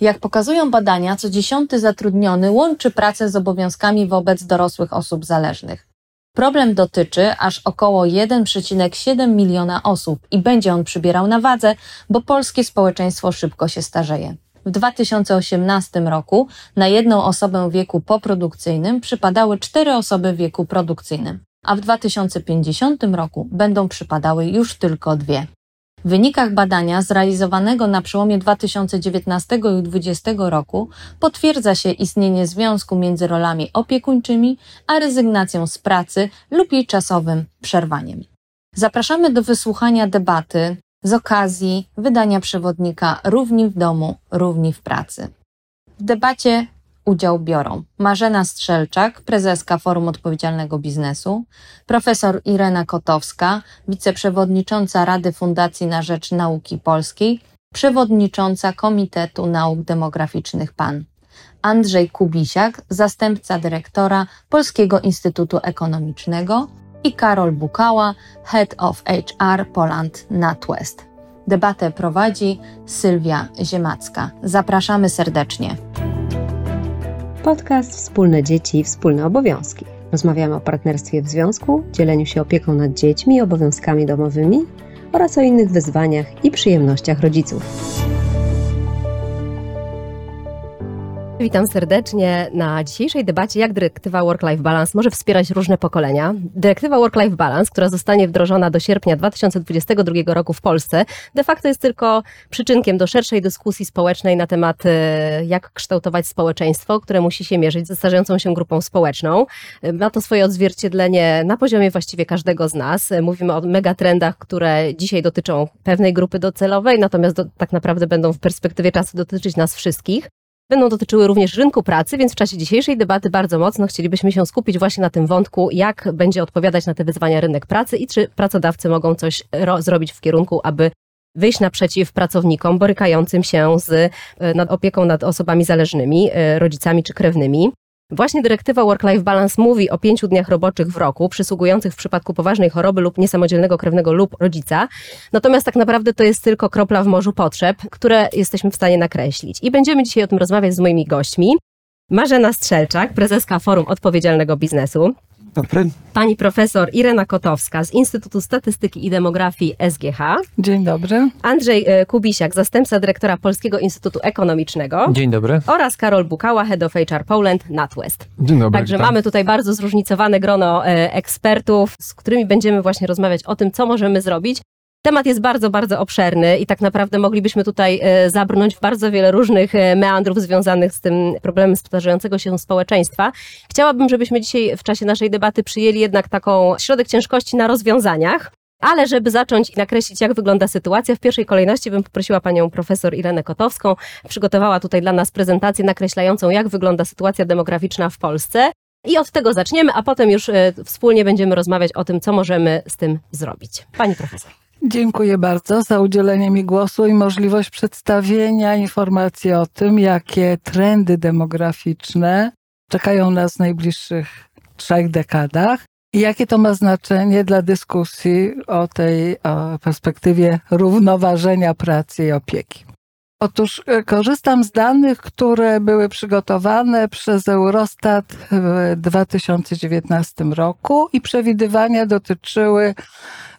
Jak pokazują badania, co dziesiąty zatrudniony łączy pracę z obowiązkami wobec dorosłych osób zależnych. Problem dotyczy aż około 1,7 miliona osób i będzie on przybierał na wadze, bo polskie społeczeństwo szybko się starzeje. W 2018 roku na jedną osobę w wieku poprodukcyjnym przypadały 4 osoby w wieku produkcyjnym, a w 2050 roku będą przypadały już tylko dwie. W wynikach badania zrealizowanego na przełomie 2019 i 2020 roku potwierdza się istnienie związku między rolami opiekuńczymi a rezygnacją z pracy lub jej czasowym przerwaniem. Zapraszamy do wysłuchania debaty z okazji wydania przewodnika Równi w domu, równi w pracy. W debacie udział biorą Marzena Strzelczak, prezeska Forum Odpowiedzialnego Biznesu, profesor Irena Kotowska, wiceprzewodnicząca Rady Fundacji na Rzecz Nauki Polskiej, przewodnicząca Komitetu Nauk Demograficznych PAN, Andrzej Kubisiak, zastępca dyrektora Polskiego Instytutu Ekonomicznego i Karol Bukała, Head of HR Poland NatWest. Debatę prowadzi Sylwia Ziemacka. Zapraszamy serdecznie. Podcast Wspólne Dzieci, Wspólne Obowiązki. Rozmawiamy o partnerstwie w związku, dzieleniu się opieką nad dziećmi, obowiązkami domowymi oraz o innych wyzwaniach i przyjemnościach rodziców. Witam serdecznie na dzisiejszej debacie, jak dyrektywa Work-Life Balance może wspierać różne pokolenia. Dyrektywa Work-Life Balance, która zostanie wdrożona do sierpnia 2022 roku w Polsce, de facto jest tylko przyczynkiem do szerszej dyskusji społecznej na temat, e, jak kształtować społeczeństwo, które musi się mierzyć ze starzejącą się grupą społeczną. Ma to swoje odzwierciedlenie na poziomie właściwie każdego z nas. Mówimy o megatrendach, które dzisiaj dotyczą pewnej grupy docelowej, natomiast do, tak naprawdę będą w perspektywie czasu dotyczyć nas wszystkich będą dotyczyły również rynku pracy, więc w czasie dzisiejszej debaty bardzo mocno chcielibyśmy się skupić właśnie na tym wątku, jak będzie odpowiadać na te wyzwania rynek pracy i czy pracodawcy mogą coś zrobić w kierunku, aby wyjść naprzeciw pracownikom borykającym się z e, nad opieką nad osobami zależnymi, e, rodzicami czy krewnymi. Właśnie dyrektywa Work-Life Balance mówi o pięciu dniach roboczych w roku, przysługujących w przypadku poważnej choroby lub niesamodzielnego krewnego lub rodzica. Natomiast tak naprawdę to jest tylko kropla w morzu potrzeb, które jesteśmy w stanie nakreślić. I będziemy dzisiaj o tym rozmawiać z moimi gośćmi. Marzena Strzelczak, prezeska Forum Odpowiedzialnego Biznesu. Dobry. Pani profesor Irena Kotowska z Instytutu Statystyki i Demografii SGH. Dzień dobry. Andrzej e, Kubisiak, zastępca dyrektora Polskiego Instytutu Ekonomicznego. Dzień dobry. Oraz Karol Bukała, Head of HR Poland, NatWest. Dzień dobry. Także mamy tutaj bardzo zróżnicowane grono e, ekspertów, z którymi będziemy właśnie rozmawiać o tym, co możemy zrobić, Temat jest bardzo, bardzo obszerny i tak naprawdę moglibyśmy tutaj e, zabrnąć w bardzo wiele różnych e, meandrów związanych z tym problemem starzejącego się społeczeństwa. Chciałabym, żebyśmy dzisiaj w czasie naszej debaty przyjęli jednak taką środek ciężkości na rozwiązaniach. Ale żeby zacząć i nakreślić, jak wygląda sytuacja, w pierwszej kolejności bym poprosiła panią profesor Irenę Kotowską. Przygotowała tutaj dla nas prezentację nakreślającą, jak wygląda sytuacja demograficzna w Polsce. I od tego zaczniemy, a potem już e, wspólnie będziemy rozmawiać o tym, co możemy z tym zrobić. Pani profesor. Dziękuję bardzo za udzielenie mi głosu i możliwość przedstawienia informacji o tym, jakie trendy demograficzne czekają nas w najbliższych trzech dekadach i jakie to ma znaczenie dla dyskusji o tej o perspektywie równoważenia pracy i opieki. Otóż e, korzystam z danych, które były przygotowane przez Eurostat w 2019 roku i przewidywania dotyczyły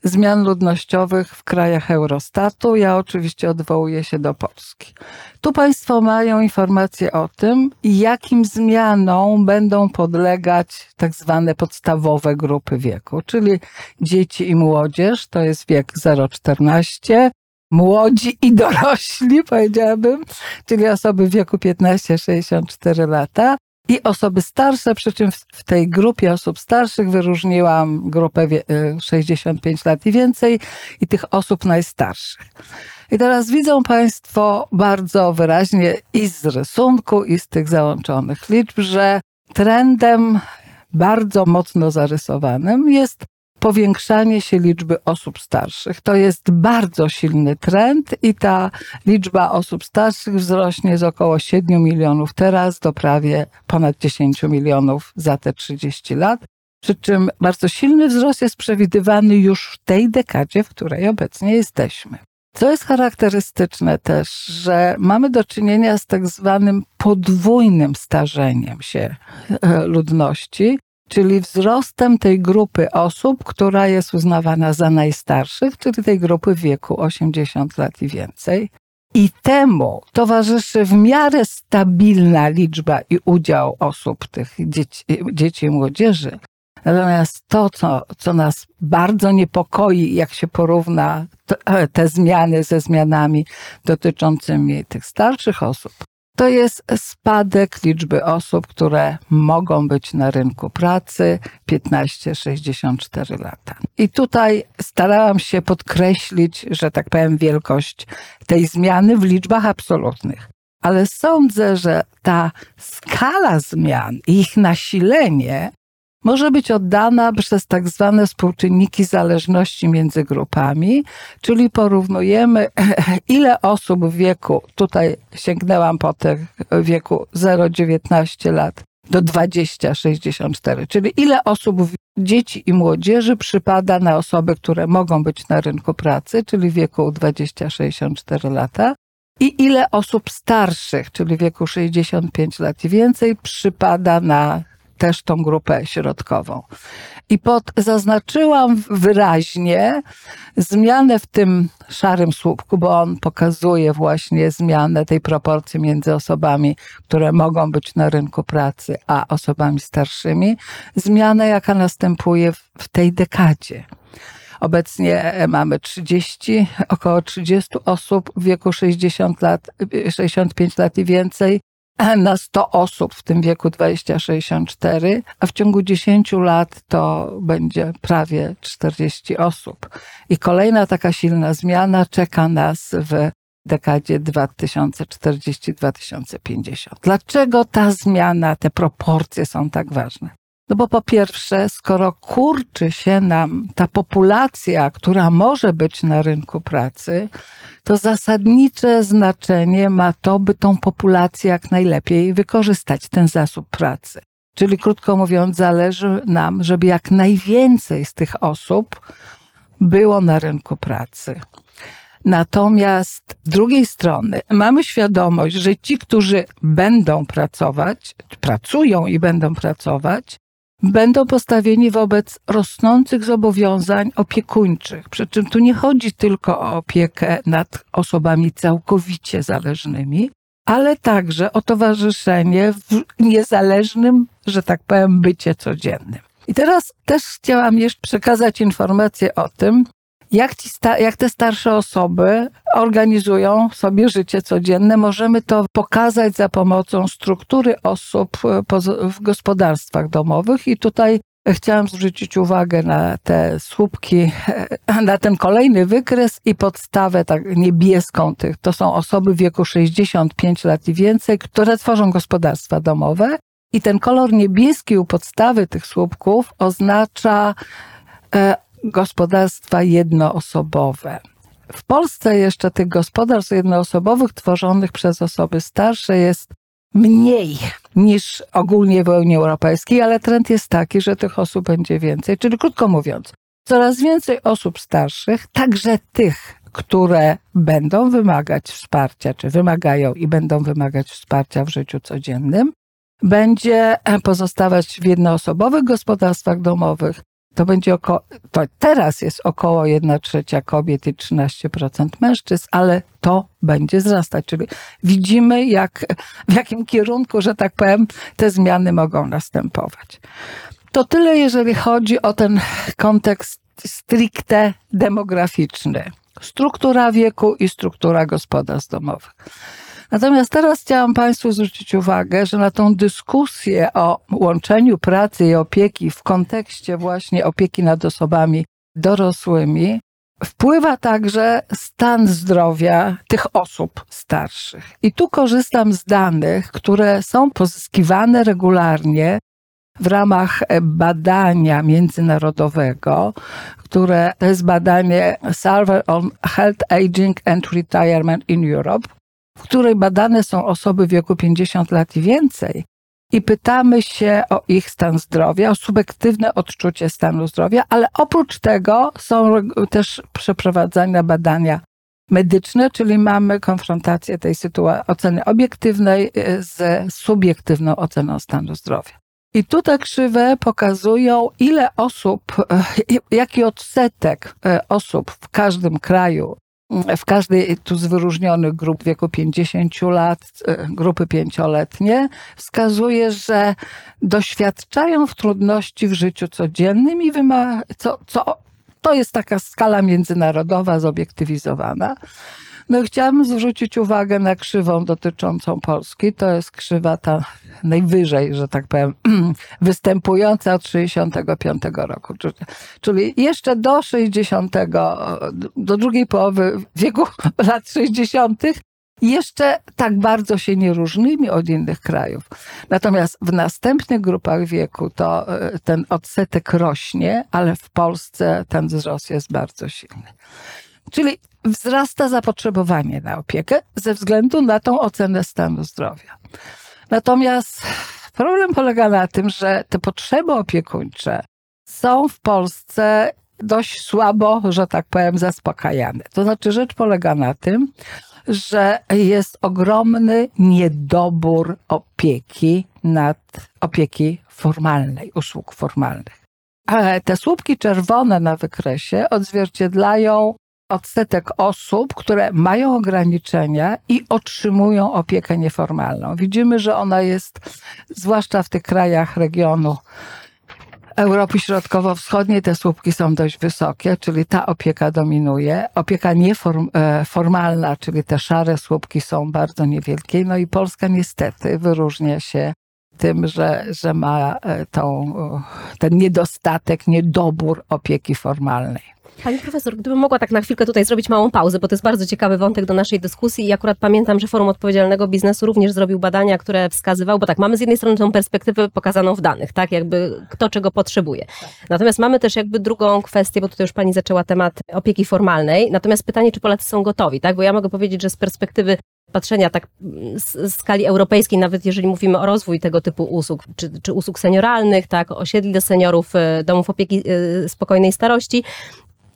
zmian ludnościowych w krajach Eurostatu. Ja oczywiście odwołuję się do Polski. Tu Państwo mają informacje o tym, jakim zmianom będą podlegać tak zwane podstawowe grupy wieku, czyli dzieci i młodzież, to jest wiek 0-14, młodzi i dorośli, powiedziałabym, czyli osoby w wieku 15-64 lata. I osoby starsze, przy czym w tej grupie osób starszych wyróżniłam grupę 65 y, lat i więcej i tych osób najstarszych. I teraz widzą Państwo bardzo wyraźnie i z rysunku, i z tych załączonych liczb, że trendem bardzo mocno zarysowanym jest powiększanie się liczby osób starszych. To jest bardzo silny trend i ta liczba osób starszych wzrośnie z około 7 milionów teraz do prawie ponad 10 milionów za te 30 lat. Przy czym bardzo silny wzrost jest przewidywany już w tej dekadzie, w której obecnie jesteśmy. Co jest charakterystyczne też, że mamy do czynienia z tak zwanym podwójnym starzeniem się e, ludności, czyli wzrostem tej grupy osób, która jest uznawana za najstarszych, czyli tej grupy wieku 80 lat i więcej. I temu towarzyszy w miarę stabilna liczba i udział osób, tych dzieci, dzieci i młodzieży. Natomiast to, co, co nas bardzo niepokoi, jak się porówna te zmiany ze zmianami dotyczącymi tych starszych osób, to jest spadek liczby osób, które mogą być na rynku pracy 15-64 lata. I tutaj starałam się podkreślić, że tak powiem, wielkość tej zmiany w liczbach absolutnych. Ale sądzę, że ta skala zmian i ich nasilenie może być oddana przez tak zwane współczynniki zależności między grupami, czyli porównujemy, ile osób w wieku, tutaj sięgnęłam po tych wieku 0-19 lat do 20-64, czyli ile osób, dzieci i młodzieży przypada na osoby, które mogą być na rynku pracy, czyli w wieku 20-64 lata, i ile osób starszych, czyli w wieku 65 lat i więcej, przypada na też tą grupę środkową. I pod, zaznaczyłam wyraźnie zmianę w tym szarym słupku, bo on pokazuje właśnie zmianę tej proporcji między osobami, które mogą być na rynku pracy, a osobami starszymi. Zmianę, jaka następuje w, w tej dekadzie. Obecnie mamy 30, około 30 osób w wieku 60 lat, 65 lat i więcej na 100 osób w tym wieku 20-64, a w ciągu 10 lat to będzie prawie 40 osób. I kolejna taka silna zmiana czeka nas w dekadzie 2040-2050. Dlaczego ta zmiana, te proporcje są tak ważne? No bo po pierwsze, skoro kurczy się nam ta populacja, która może być na rynku pracy, to zasadnicze znaczenie ma to, by tą populację jak najlepiej wykorzystać, ten zasób pracy. Czyli krótko mówiąc, zależy nam, żeby jak najwięcej z tych osób było na rynku pracy. Natomiast z drugiej strony mamy świadomość, że ci, którzy będą pracować, pracują i będą pracować, będą postawieni wobec rosnących zobowiązań opiekuńczych. Przy czym tu nie chodzi tylko o opiekę nad osobami całkowicie zależnymi, ale także o towarzyszenie w niezależnym, że tak powiem, bycie codziennym. I teraz też chciałam jeszcze przekazać informację o tym, jak, ci jak te starsze osoby organizują sobie życie codzienne. Możemy to pokazać za pomocą struktury osób e, w gospodarstwach domowych i tutaj chciałam zwrócić uwagę na te słupki, e, na ten kolejny wykres i podstawę tak niebieską tych. To są osoby w wieku 65 lat i więcej, które tworzą gospodarstwa domowe. I ten kolor niebieski u podstawy tych słupków oznacza e, gospodarstwa jednoosobowe. W Polsce jeszcze tych gospodarstw jednoosobowych tworzonych przez osoby starsze jest mniej niż ogólnie w Unii Europejskiej, ale trend jest taki, że tych osób będzie więcej. Czyli krótko mówiąc, coraz więcej osób starszych, także tych, które będą wymagać wsparcia, czy wymagają i będą wymagać wsparcia w życiu codziennym, będzie pozostawać w jednoosobowych gospodarstwach domowych, to będzie około, to teraz jest około 1 trzecia kobiet i 13% mężczyzn, ale to będzie wzrastać. Czyli widzimy, jak, w jakim kierunku, że tak powiem, te zmiany mogą następować. To tyle, jeżeli chodzi o ten kontekst stricte demograficzny. Struktura wieku i struktura gospodarstw domowych. Natomiast teraz chciałam Państwu zwrócić uwagę, że na tą dyskusję o łączeniu pracy i opieki w kontekście właśnie opieki nad osobami dorosłymi wpływa także stan zdrowia tych osób starszych. I tu korzystam z danych, które są pozyskiwane regularnie w ramach badania międzynarodowego, które to jest badanie Survey on Health Aging and Retirement in Europe, w której badane są osoby w wieku 50 lat i więcej, i pytamy się o ich stan zdrowia, o subiektywne odczucie stanu zdrowia, ale oprócz tego są też przeprowadzane badania medyczne, czyli mamy konfrontację tej sytuacji, oceny obiektywnej e, ze subiektywną oceną stanu zdrowia. I tutaj krzywe pokazują, ile osób, e, jaki odsetek e, osób w każdym kraju, w każdej tu z wyróżnionych grup wieku 50 lat, grupy pięcioletnie, wskazuje, że doświadczają w trudności w życiu codziennym i wyma- co, co to jest taka skala międzynarodowa, zobiektywizowana. No chciałabym zwrócić uwagę na krzywą dotyczącą Polski. To jest krzywa ta najwyżej, że tak powiem, występująca od 65 roku. Czyli jeszcze do 60, do drugiej połowy wieku lat 60 jeszcze tak bardzo się nie różnimy od innych krajów. Natomiast w następnych grupach wieku to e, ten odsetek rośnie, ale w Polsce ten wzrost jest bardzo silny. Czyli wzrasta zapotrzebowanie na opiekę ze względu na tą ocenę stanu zdrowia. Natomiast problem polega na tym, że te potrzeby opiekuńcze są w Polsce dość słabo, że tak powiem, zaspokajane. To znaczy, rzecz polega na tym, że jest ogromny niedobór opieki nad opieki formalnej, usług formalnych. Ale te słupki czerwone na wykresie odzwierciedlają odsetek osób, które mają ograniczenia i otrzymują opiekę nieformalną. Widzimy, że ona jest, zwłaszcza w tych krajach regionu Europy Środkowo-Wschodniej, te słupki są dość wysokie, czyli ta opieka dominuje. Opieka nieformalna, e, czyli te szare słupki są bardzo niewielkie. No i Polska niestety wyróżnia się tym, że, że ma e, tą, ten niedostatek, niedobór opieki formalnej. Pani profesor, gdybym mogła tak na chwilkę tutaj zrobić małą pauzę, bo to jest bardzo ciekawy wątek do naszej dyskusji i akurat pamiętam, że Forum Odpowiedzialnego Biznesu również zrobił badania, które wskazywały, bo tak, mamy z jednej strony tą perspektywę pokazaną w danych, tak, jakby kto czego potrzebuje. Natomiast mamy też jakby drugą kwestię, bo tutaj już pani zaczęła temat opieki formalnej, natomiast pytanie, czy Polacy są gotowi, tak, bo ja mogę powiedzieć, że z perspektywy patrzenia tak z skali europejskiej, nawet jeżeli mówimy o rozwój tego typu usług, czy, czy usług senioralnych, tak, osiedli dla seniorów, e, domów opieki e, spokojnej starości,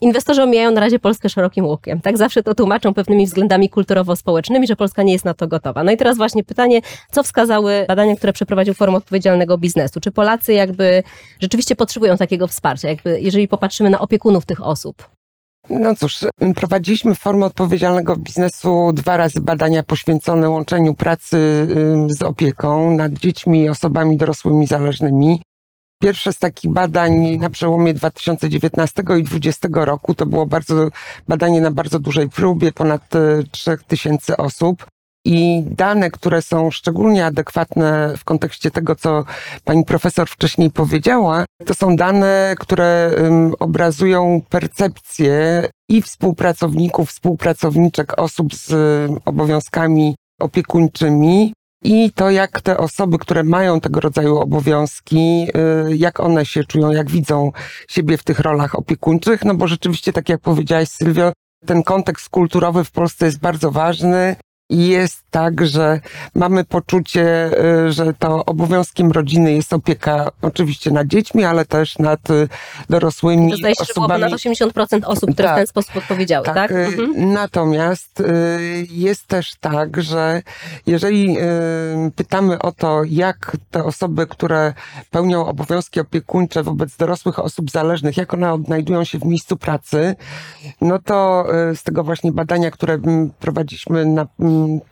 Inwestorzy omijają na razie Polskę szerokim łukiem. Tak zawsze to tłumaczą pewnymi względami kulturowo-społecznymi, że Polska nie jest na to gotowa. No i teraz właśnie pytanie, co wskazały badania, które przeprowadził Forum Odpowiedzialnego Biznesu? Czy Polacy jakby rzeczywiście potrzebują takiego wsparcia, jakby jeżeli popatrzymy na opiekunów tych osób? No cóż, prowadziliśmy w formie odpowiedzialnego biznesu dwa razy badania poświęcone łączeniu pracy z opieką nad dziećmi i osobami dorosłymi zależnymi. Pierwsze z takich badań na przełomie 2019 i 2020 roku to było bardzo, badanie na bardzo dużej próbie, ponad 3000 e, osób. I dane, które są szczególnie adekwatne w kontekście tego, co pani profesor wcześniej powiedziała, to są dane, które obrazują percepcję i współpracowników, współpracowniczek osób z obowiązkami opiekuńczymi, i to, jak te osoby, które mają tego rodzaju obowiązki, y, jak one się czują, jak widzą siebie w tych rolach opiekuńczych, no bo rzeczywiście, tak jak powiedziałaś, Sylwio, ten kontekst kulturowy w Polsce jest bardzo ważny jest tak, że mamy poczucie, y, że to obowiązkiem rodziny jest opieka oczywiście nad dziećmi, ale też nad y, dorosłymi to zdaje się, osobami. Że było ponad 80% osób, które tak, w ten sposób odpowiedziały, tak? tak? Y, mhm. Natomiast jest też tak, że jeżeli pytamy o to, jak te osoby, które pełnią obowiązki opiekuńcze wobec dorosłych osób zależnych, jak one odnajdują się w miejscu pracy, no to z tego właśnie badania, które prowadziliśmy na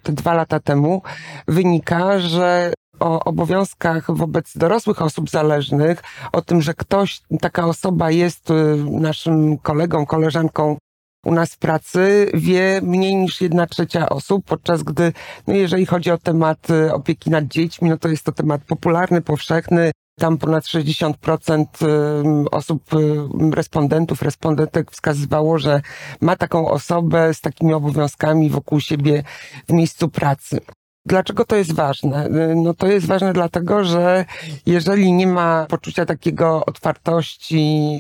te dwa lata temu, wynika, że o obowiązkach wobec dorosłych osób zależnych, o tym, że ktoś, taka osoba jest y, naszym kolegą, koleżanką u nas w pracy, wie mniej niż jedna trzecia osób, podczas gdy, no jeżeli chodzi o temat y, opieki nad dziećmi, no to jest to temat popularny, powszechny. Tam ponad 60% y, osób, respondentów, respondentek wskazywało, że ma taką osobę z takimi obowiązkami wokół siebie w miejscu pracy. Dlaczego to jest ważne? No to jest ważne dlatego, że jeżeli nie ma poczucia takiego otwartości,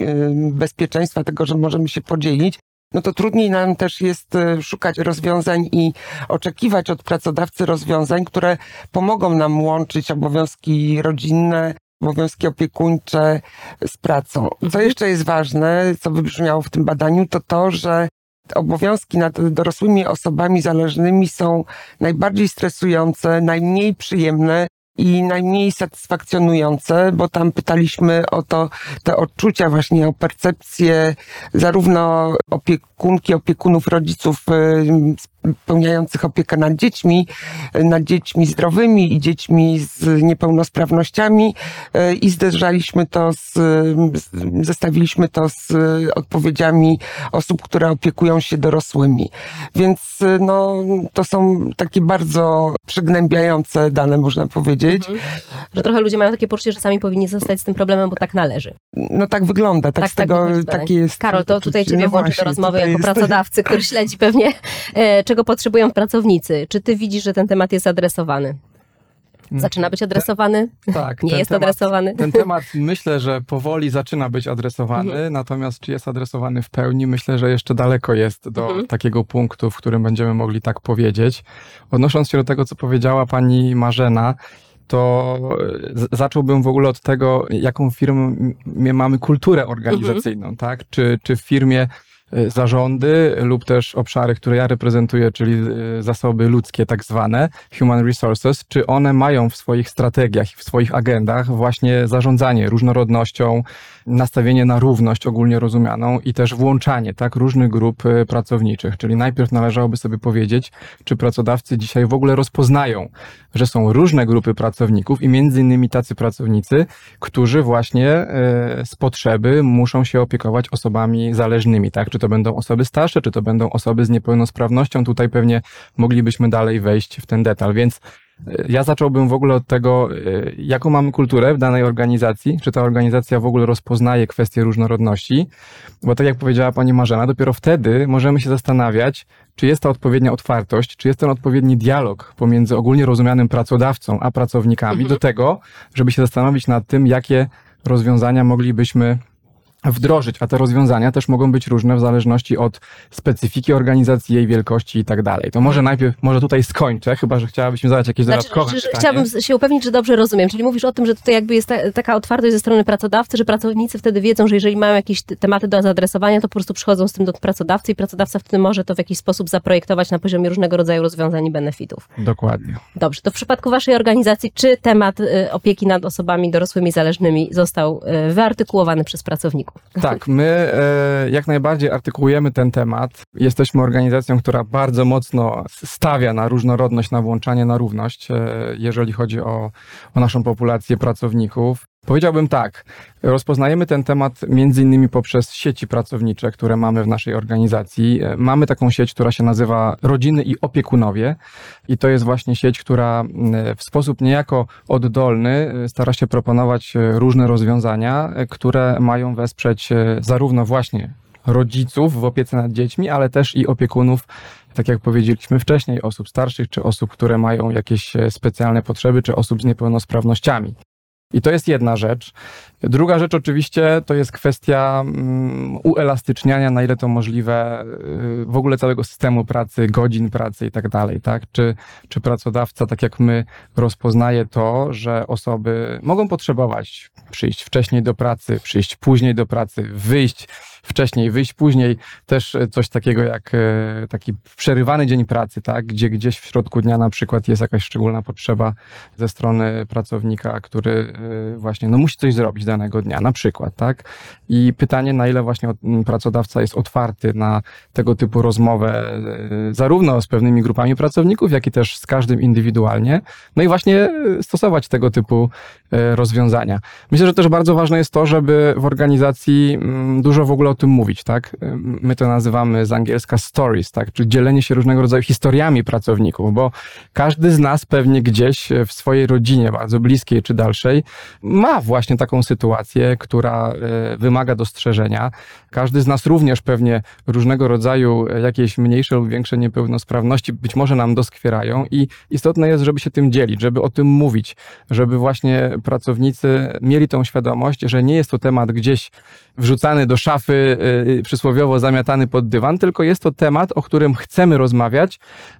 bezpieczeństwa, tego, że możemy się podzielić, no to trudniej nam też jest y, szukać rozwiązań i oczekiwać od pracodawcy rozwiązań, które pomogą nam łączyć obowiązki rodzinne, obowiązki opiekuńcze z pracą. Co mhm. jeszcze jest ważne, co wybrzmiało w tym badaniu, to to, że obowiązki nad dorosłymi osobami zależnymi są najbardziej stresujące, najmniej przyjemne i najmniej satysfakcjonujące, bo tam pytaliśmy o to, te odczucia właśnie, o percepcję zarówno opiekunki, opiekunów, rodziców y, pełniających opiekę nad dziećmi, nad dziećmi zdrowymi i dziećmi z niepełnosprawnościami y, i zderzaliśmy to z, zestawiliśmy to z odpowiedziami osób, które opiekują się dorosłymi. Więc y, no, to są takie bardzo przygnębiające dane, można powiedzieć. Mhm. Że trochę ludzie mają takie poczucie, że sami powinni zostać z tym problemem, bo tak należy. No tak wygląda, tak, tak z tak tego, tak, takie jest. Karol, to tutaj ciebie no włączę do rozmowy jako jest... pracodawcy, który śledzi pewnie, e, czego potrzebują pracownicy. Czy ty widzisz, że ten temat jest adresowany? Mm. Zaczyna być adresowany? Tak. Nie jest temat, adresowany? Ten temat myślę, że powoli zaczyna być adresowany, mhm. natomiast czy jest adresowany w pełni, myślę, że jeszcze daleko jest do mhm. takiego punktu, w którym będziemy mogli tak powiedzieć. Odnosząc się do tego, co powiedziała pani Marzena, to zacząłbym w ogóle od tego, jaką firmę mamy kulturę organizacyjną, mhm. tak? Czy, czy w firmie zarządy lub też obszary, które ja reprezentuję, czyli y, zasoby ludzkie tak zwane, human resources, czy one mają w swoich strategiach i w swoich agendach właśnie zarządzanie różnorodnością, nastawienie na równość ogólnie rozumianą i też włączanie tak różnych grup y, pracowniczych. Czyli najpierw należałoby sobie powiedzieć, czy pracodawcy dzisiaj w ogóle rozpoznają, że są różne grupy pracowników i między innymi tacy pracownicy, którzy właśnie z potrzeby muszą się opiekować osobami zależnymi, tak? Czy to będą osoby starsze, czy to będą osoby z niepełnosprawnością. Tutaj pewnie moglibyśmy dalej wejść w ten detal, więc e, ja zacząłbym w ogóle od tego, e, jaką mamy kulturę w danej organizacji, czy ta organizacja w ogóle rozpoznaje kwestie różnorodności, bo tak jak powiedziała pani Marzena, dopiero wtedy możemy się zastanawiać, czy jest ta odpowiednia otwartość, czy jest ten odpowiedni dialog pomiędzy ogólnie rozumianym pracodawcą a pracownikami mhm. do tego, żeby się zastanowić nad tym, jakie rozwiązania moglibyśmy wdrożyć, a te rozwiązania też mogą być różne w zależności od specyfiki organizacji, jej wielkości i tak dalej. To może najpierw, może tutaj skończę, chyba, że chciałabyś mi zadać jakieś znaczy, dodatkowe pytanie. Chciałabym się upewnić, że dobrze rozumiem, czyli mówisz o tym, że tutaj jakby jest ta, taka otwartość ze strony pracodawcy, że pracownicy wtedy wiedzą, że jeżeli mają jakieś tematy do zaadresowania, to po prostu przychodzą z tym do pracodawcy i pracodawca wtedy może to w jakiś sposób zaprojektować na poziomie różnego rodzaju rozwiązań i benefitów. Dokładnie. Dobrze, to w przypadku waszej organizacji, czy temat y, opieki nad osobami dorosłymi zależnymi został y, wyartykułowany przez pracowników? Tak, my e, jak najbardziej artykułujemy ten temat. Jesteśmy organizacją, która bardzo mocno stawia na różnorodność, na włączanie, na równość, e, jeżeli chodzi o, o naszą populację pracowników. Powiedziałbym tak, rozpoznajemy ten temat między innymi poprzez sieci pracownicze, które mamy w naszej organizacji. E, mamy taką sieć, która się nazywa Rodziny i Opiekunowie i to jest właśnie sieć, która w sposób niejako oddolny e, stara się proponować e, różne rozwiązania, które mają wesprzeć zarówno właśnie rodziców w opiece nad dziećmi, ale też i opiekunów tak jak powiedzieliśmy wcześniej, osób starszych, czy osób, które mają jakieś specjalne potrzeby, czy osób z niepełnosprawnościami. I to jest jedna rzecz. Druga rzecz oczywiście to jest kwestia um, uelastyczniania, na ile to możliwe, y, w ogóle całego systemu pracy, godzin pracy i tak dalej, tak? Czy, czy pracodawca, tak jak my, rozpoznaje to, że osoby mogą potrzebować przyjść wcześniej do pracy, przyjść później do pracy, wyjść wcześniej, wyjść później, też coś takiego jak e, taki przerywany dzień pracy, tak, gdzie gdzieś w środku dnia na przykład jest jakaś szczególna potrzeba ze strony pracownika, który e, właśnie no, musi coś zrobić danego dnia, na przykład, tak. I pytanie, na ile właśnie pracodawca jest otwarty na tego typu rozmowę, e, zarówno z pewnymi grupami pracowników, jak i też z każdym indywidualnie, no i właśnie stosować tego typu rozwiązania. Myślę, że też bardzo ważne jest to, żeby w organizacji dużo w ogóle o tym mówić, tak? My to nazywamy z angielska stories, tak? Czyli dzielenie się różnego rodzaju historiami pracowników, bo każdy z nas pewnie gdzieś w swojej rodzinie, bardzo bliskiej czy dalszej, ma właśnie taką sytuację, która e, wymaga dostrzeżenia. Każdy z nas również pewnie różnego rodzaju jakieś mniejsze lub większe niepełnosprawności być może nam doskwierają i istotne jest, żeby się tym dzielić, żeby o tym mówić, żeby właśnie pracownicy mieli tą świadomość, że nie jest to temat gdzieś wrzucany do szafy, y, przysłowiowo zamiatany pod dywan, tylko jest to temat, o którym chcemy rozmawiać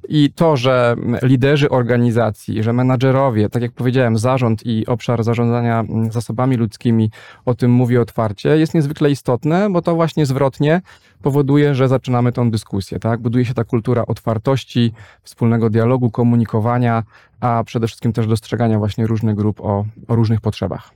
i to, że liderzy organizacji, że menadżerowie, tak jak powiedziałem, zarząd i obszar zarządzania zasobami ludzkimi o tym mówi otwarcie, jest niezwykle istotne, bo to właśnie zwrotnie powoduje, że zaczynamy tą dyskusję. Tak? Buduje się ta kultura otwartości, wspólnego dialogu, komunikowania, a przede wszystkim też dostrzegania właśnie różnych grup o, o różnych potrzebach.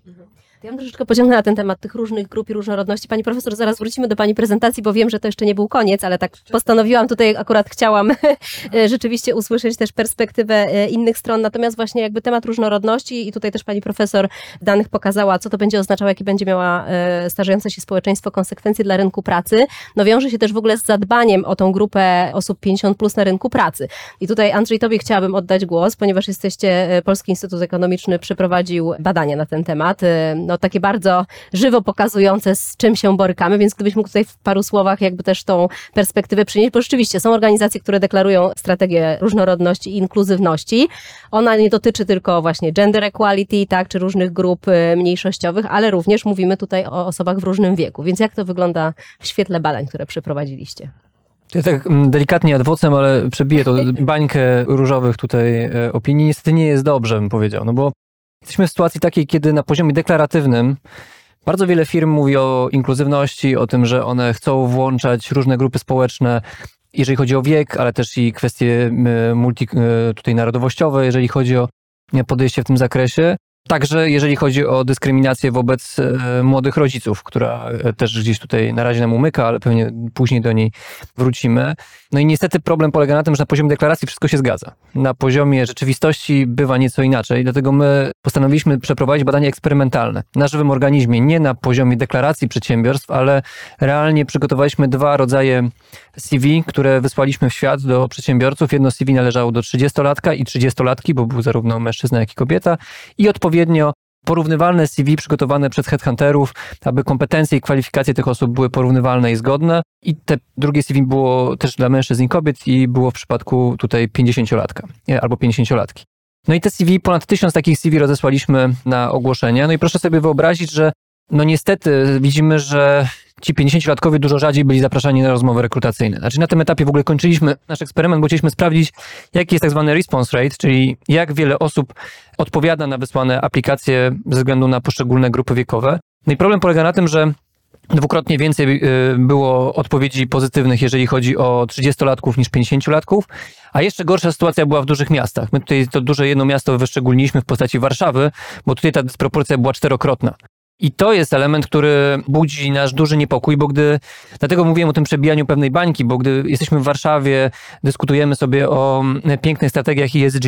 Ja bym troszeczkę pociągnęła ten temat tych różnych grup i różnorodności. Pani profesor, zaraz wrócimy do Pani prezentacji, bo wiem, że to jeszcze nie był koniec, ale tak postanowiłam tutaj, akurat chciałam rzeczywiście usłyszeć też perspektywę e, innych stron. Natomiast właśnie jakby temat różnorodności i tutaj też Pani profesor danych pokazała, co to będzie oznaczało, jakie będzie miała e, starzejące się społeczeństwo konsekwencje dla rynku pracy. No wiąże się też w ogóle z zadbaniem o tą grupę osób 50 plus na rynku pracy. I tutaj Andrzej, Tobie chciałabym oddać głos, ponieważ jesteście, e, Polski Instytut Ekonomiczny przeprowadził badania na ten temat. No, no, takie bardzo żywo pokazujące, z czym się borykamy, więc gdybyś mógł tutaj w paru słowach jakby też tą perspektywę przynieść, bo rzeczywiście są organizacje, które deklarują strategię różnorodności i inkluzywności. Ona nie dotyczy tylko właśnie gender equality, tak, czy różnych grup y, mniejszościowych, ale również mówimy tutaj o osobach w różnym wieku. Więc jak to wygląda w świetle badań, które przeprowadziliście? Ja tak mm, delikatnie adwocem, ale przebiję to bańkę różowych tutaj e, opinii. Niestety nie jest dobrze, bym powiedział, no bo Jesteśmy w sytuacji takiej, kiedy na poziomie deklaratywnym bardzo wiele firm mówi o inkluzywności, o tym, że one chcą włączać różne grupy społeczne, jeżeli chodzi o wiek, ale też i kwestie multi, e, tutaj narodowościowe, jeżeli chodzi o podejście w tym zakresie. Także jeżeli chodzi o dyskryminację wobec e, młodych rodziców, która e, też gdzieś tutaj na razie nam umyka, ale pewnie później do niej wrócimy. No i niestety problem polega na tym, że na poziomie deklaracji wszystko się zgadza. Na poziomie rzeczywistości bywa nieco inaczej, dlatego my postanowiliśmy przeprowadzić badanie eksperymentalne na żywym organizmie, nie na poziomie deklaracji przedsiębiorstw, ale realnie przygotowaliśmy dwa rodzaje CV, które wysłaliśmy w świat do przedsiębiorców. Jedno CV należało do 30-latka i 30-latki, bo był zarówno mężczyzna, jak i kobieta i odpowiednio porównywalne CV przygotowane przez headhunterów, aby kompetencje i kwalifikacje tych osób były porównywalne i zgodne. I te drugie CV było też dla mężczyzn i kobiet i było w przypadku tutaj 50-latka albo 50-latki. No i te CV, ponad tysiąc takich CV rozesłaliśmy na ogłoszenia. No i proszę sobie wyobrazić, że no niestety widzimy, że ci 50-latkowie dużo rzadziej byli zapraszani na rozmowy rekrutacyjne. Znaczy na tym etapie w ogóle kończyliśmy nasz eksperyment, bo chcieliśmy sprawdzić, jaki jest tak zwany response rate, czyli jak wiele osób odpowiada na wysłane aplikacje ze względu na poszczególne grupy wiekowe. No i problem polega na tym, że dwukrotnie więcej y, było odpowiedzi pozytywnych, jeżeli chodzi o 30-latków niż 50-latków, a jeszcze gorsza sytuacja była w dużych miastach. My tutaj to duże jedno miasto wyszczególniliśmy w postaci Warszawy, bo tutaj ta dysproporcja była czterokrotna. I to jest element, który budzi nasz duży niepokój, bo gdy, dlatego mówiłem o tym przebijaniu pewnej bańki, bo gdy jesteśmy w Warszawie, dyskutujemy sobie o pięknych strategiach ESG,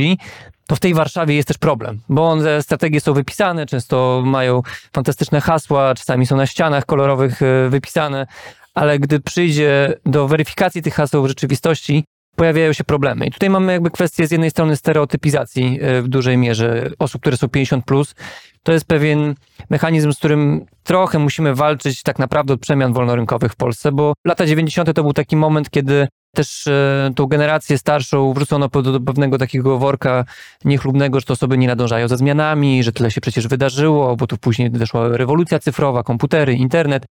to w tej Warszawie jest też problem, bo one, strategie są wypisane, często mają fantastyczne hasła, czasami są na ścianach kolorowych e, wypisane, ale gdy przyjdzie do weryfikacji tych haseł w rzeczywistości, pojawiają się problemy. I tutaj mamy jakby kwestię z jednej strony stereotypizacji e, w dużej mierze osób, które są 50 plus. To jest pewien mechanizm, z którym trochę musimy walczyć tak naprawdę od przemian wolnorynkowych w Polsce, bo lata 90. to był taki moment, kiedy też e, tą generację starszą wrzucono do pewnego takiego worka niechlubnego, że to osoby nie nadążają za zmianami, że tyle się przecież wydarzyło, bo tu później doszła rewolucja cyfrowa, komputery, internet,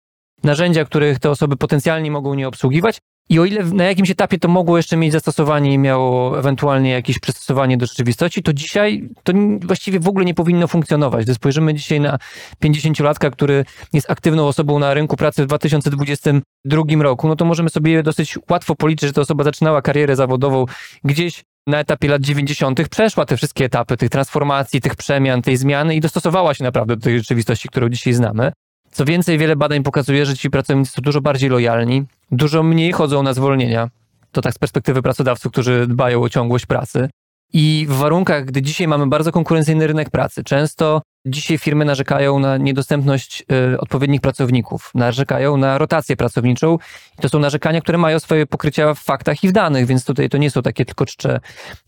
narzędzia, których te osoby potencjalnie mogą nie obsługiwać, i o ile na jakimś etapie to mogło jeszcze mieć zastosowanie i miało ewentualnie jakieś przystosowanie do rzeczywistości, to dzisiaj to właściwie w ogóle nie powinno funkcjonować. Gdy spojrzymy dzisiaj na 50-latka, który jest aktywną osobą na rynku pracy w 2022 roku, no to możemy sobie dosyć łatwo policzyć, że ta osoba zaczynała karierę zawodową gdzieś na etapie lat 90. przeszła te wszystkie etapy tych transformacji, tych przemian, tej zmiany i dostosowała się naprawdę do tej rzeczywistości, którą dzisiaj znamy. Co więcej, wiele badań pokazuje, że ci pracownicy są dużo bardziej lojalni, dużo mniej chodzą na zwolnienia. To tak z perspektywy pracodawców, którzy dbają o ciągłość pracy. I w warunkach, gdy dzisiaj mamy bardzo konkurencyjny rynek pracy, często dzisiaj firmy narzekają na niedostępność y, odpowiednich pracowników, narzekają na rotację pracowniczą. I to są narzekania, które mają swoje pokrycia w faktach i w danych, więc tutaj to nie są takie tylko czcze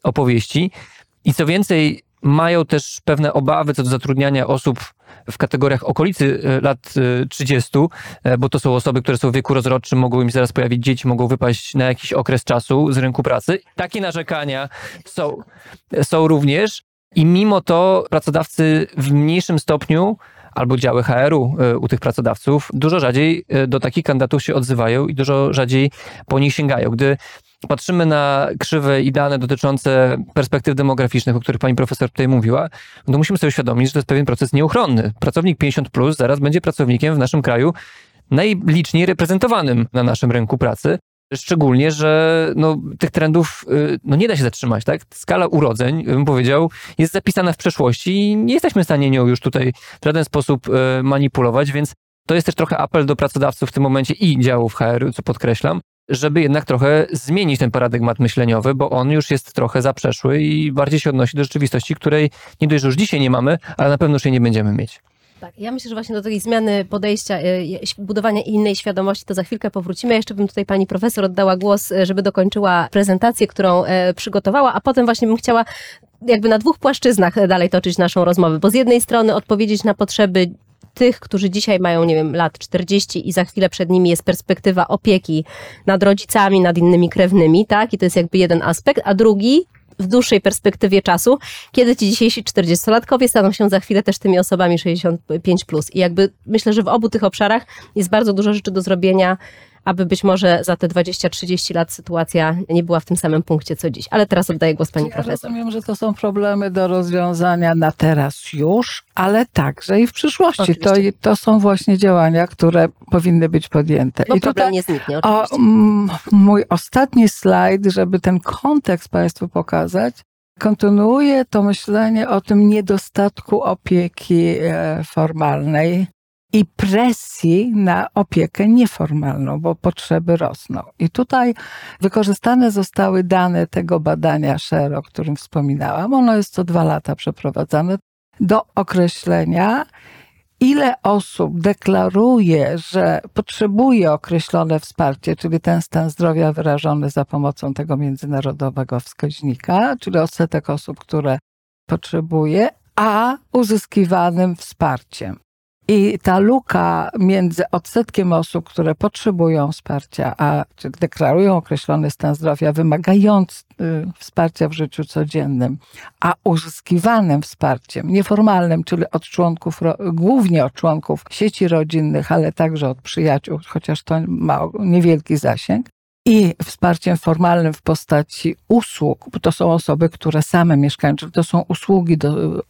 opowieści. I co więcej, mają też pewne obawy co do zatrudniania osób w kategoriach okolicy e, lat 30, e, e, bo to są osoby, które są w wieku rozrodczym, mogą im zaraz pojawić dzieci, mogą wypaść na jakiś okres czasu z rynku pracy. Takie narzekania są, są również i mimo to pracodawcy w mniejszym stopniu albo działy HR-u u tych pracodawców dużo rzadziej do takich kandydatów się odzywają i dużo rzadziej po nich sięgają. Gdy patrzymy na krzywe i dane dotyczące perspektyw demograficznych, o których pani profesor tutaj mówiła, to musimy sobie uświadomić, że to jest pewien proces nieuchronny. Pracownik 50 plus zaraz będzie pracownikiem w naszym kraju najliczniej reprezentowanym na naszym rynku pracy. Szczególnie, że no, tych trendów y, no, nie da się zatrzymać. Tak? Skala urodzeń, bym powiedział, jest zapisana w przeszłości i nie jesteśmy w stanie nią już tutaj w żaden sposób y, manipulować, więc to jest też trochę apel do pracodawców w tym momencie i działów HR, co podkreślam, żeby jednak trochę zmienić ten paradygmat myśleniowy, bo on już jest trochę zaprzeszły i bardziej się odnosi do rzeczywistości, której nie dość, że już dzisiaj nie mamy, ale na pewno już jej nie będziemy mieć. Tak, ja myślę, że właśnie do tej zmiany podejścia, e, budowania innej świadomości, to za chwilkę powrócimy. Jeszcze bym tutaj pani profesor oddała głos, e, żeby dokończyła prezentację, którą e, przygotowała, a potem właśnie bym chciała jakby na dwóch płaszczyznach dalej toczyć naszą rozmowę, bo z jednej strony odpowiedzieć na potrzeby tych, którzy dzisiaj mają, nie wiem, lat 40 i za chwilę przed nimi jest perspektywa opieki nad rodzicami, nad innymi krewnymi, tak? I to jest jakby jeden aspekt, a drugi w dłuższej perspektywie czasu, kiedy ci dzisiejsi 40-latkowie staną się za chwilę też tymi osobami 65+. Plus. I jakby myślę, że w obu tych obszarach jest bardzo dużo rzeczy do zrobienia aby być może za te 20-30 lat sytuacja nie była w tym samym punkcie co dziś. Ale teraz oddaję głos pani ja profesor. Rozumiem, że to są problemy do rozwiązania na teraz już, ale także i w przyszłości. To, to są właśnie działania, które powinny być podjęte. Bo I problem tutaj, nie zniknie oczywiście. O, mój ostatni slajd, żeby ten kontekst Państwu pokazać, kontynuuje to myślenie o tym niedostatku opieki e, formalnej i presji na opiekę nieformalną, bo potrzeby rosną. I tutaj wykorzystane zostały dane tego badania SHARE, o którym wspominałam. Ono jest co dwa lata przeprowadzane do określenia, ile osób deklaruje, że potrzebuje określone wsparcie, czyli ten stan zdrowia wyrażony za pomocą tego międzynarodowego wskaźnika, czyli odsetek osób, które potrzebuje, a uzyskiwanym wsparciem. I ta luka między odsetkiem osób, które potrzebują wsparcia, a deklarują określony stan zdrowia, wymagając y, wsparcia w życiu codziennym, a uzyskiwanym wsparciem nieformalnym, czyli od członków, głównie od członków sieci rodzinnych, ale także od przyjaciół, chociaż to ma niewielki zasięg, i wsparciem formalnym w postaci usług, bo to są osoby, które same mieszkają, czyli to są usługi do,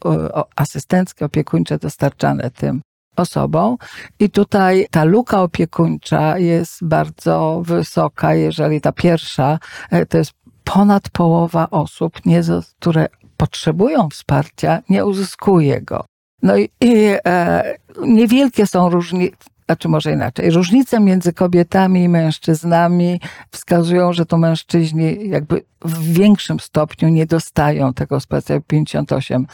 asystenckie, opiekuńcze dostarczane tym osobą. I tutaj ta luka opiekuńcza jest bardzo wysoka, jeżeli ta pierwsza e, to jest ponad połowa osób, nie, które potrzebują wsparcia, nie uzyskuje go. No i, i e, niewielkie są różnice, znaczy może inaczej, różnice między kobietami i mężczyznami wskazują, że to mężczyźni jakby w większym stopniu nie dostają tego wsparcia. 58%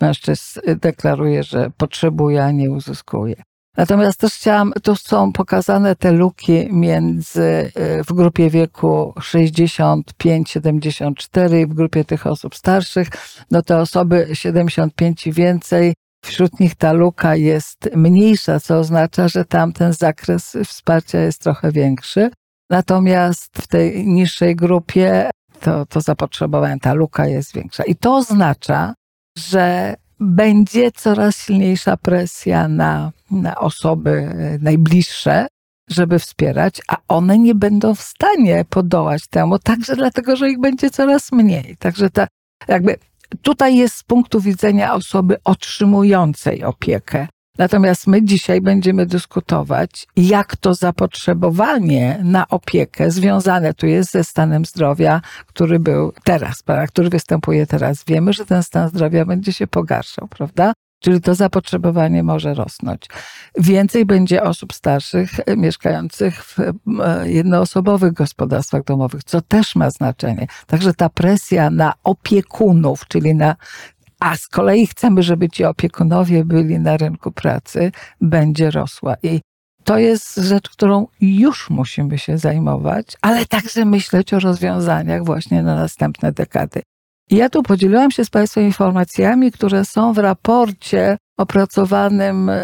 mężczyzn deklaruje, że potrzebuje, a nie uzyskuje. Natomiast też chciałam, tu są pokazane te luki między, y, w grupie wieku 65-74 i w grupie tych osób starszych. No te osoby 75 i więcej Wśród nich ta luka jest mniejsza, co oznacza, że tam ten zakres wsparcia jest trochę większy. Natomiast w tej niższej grupie to, to zapotrzebowanie, ta luka jest większa. I to oznacza, że będzie coraz silniejsza presja na, na osoby najbliższe, żeby wspierać, a one nie będą w stanie podołać temu, także dlatego, że ich będzie coraz mniej. Także ta, jakby Tutaj jest z punktu widzenia osoby otrzymującej opiekę. Natomiast my dzisiaj będziemy dyskutować, jak to zapotrzebowanie na opiekę związane tu jest ze stanem zdrowia, który był teraz, który występuje teraz. Wiemy, że ten stan zdrowia będzie się pogarszał, prawda? Czyli to zapotrzebowanie może rosnąć. Więcej będzie osób starszych e, mieszkających w e, jednoosobowych gospodarstwach domowych, co też ma znaczenie. Także ta presja na opiekunów, czyli na a z kolei chcemy, żeby ci opiekunowie byli na rynku pracy, będzie rosła. I to jest rzecz, którą już musimy się zajmować, ale także myśleć o rozwiązaniach właśnie na następne dekady. Ja tu podzieliłam się z Państwem informacjami, które są w raporcie opracowanym e,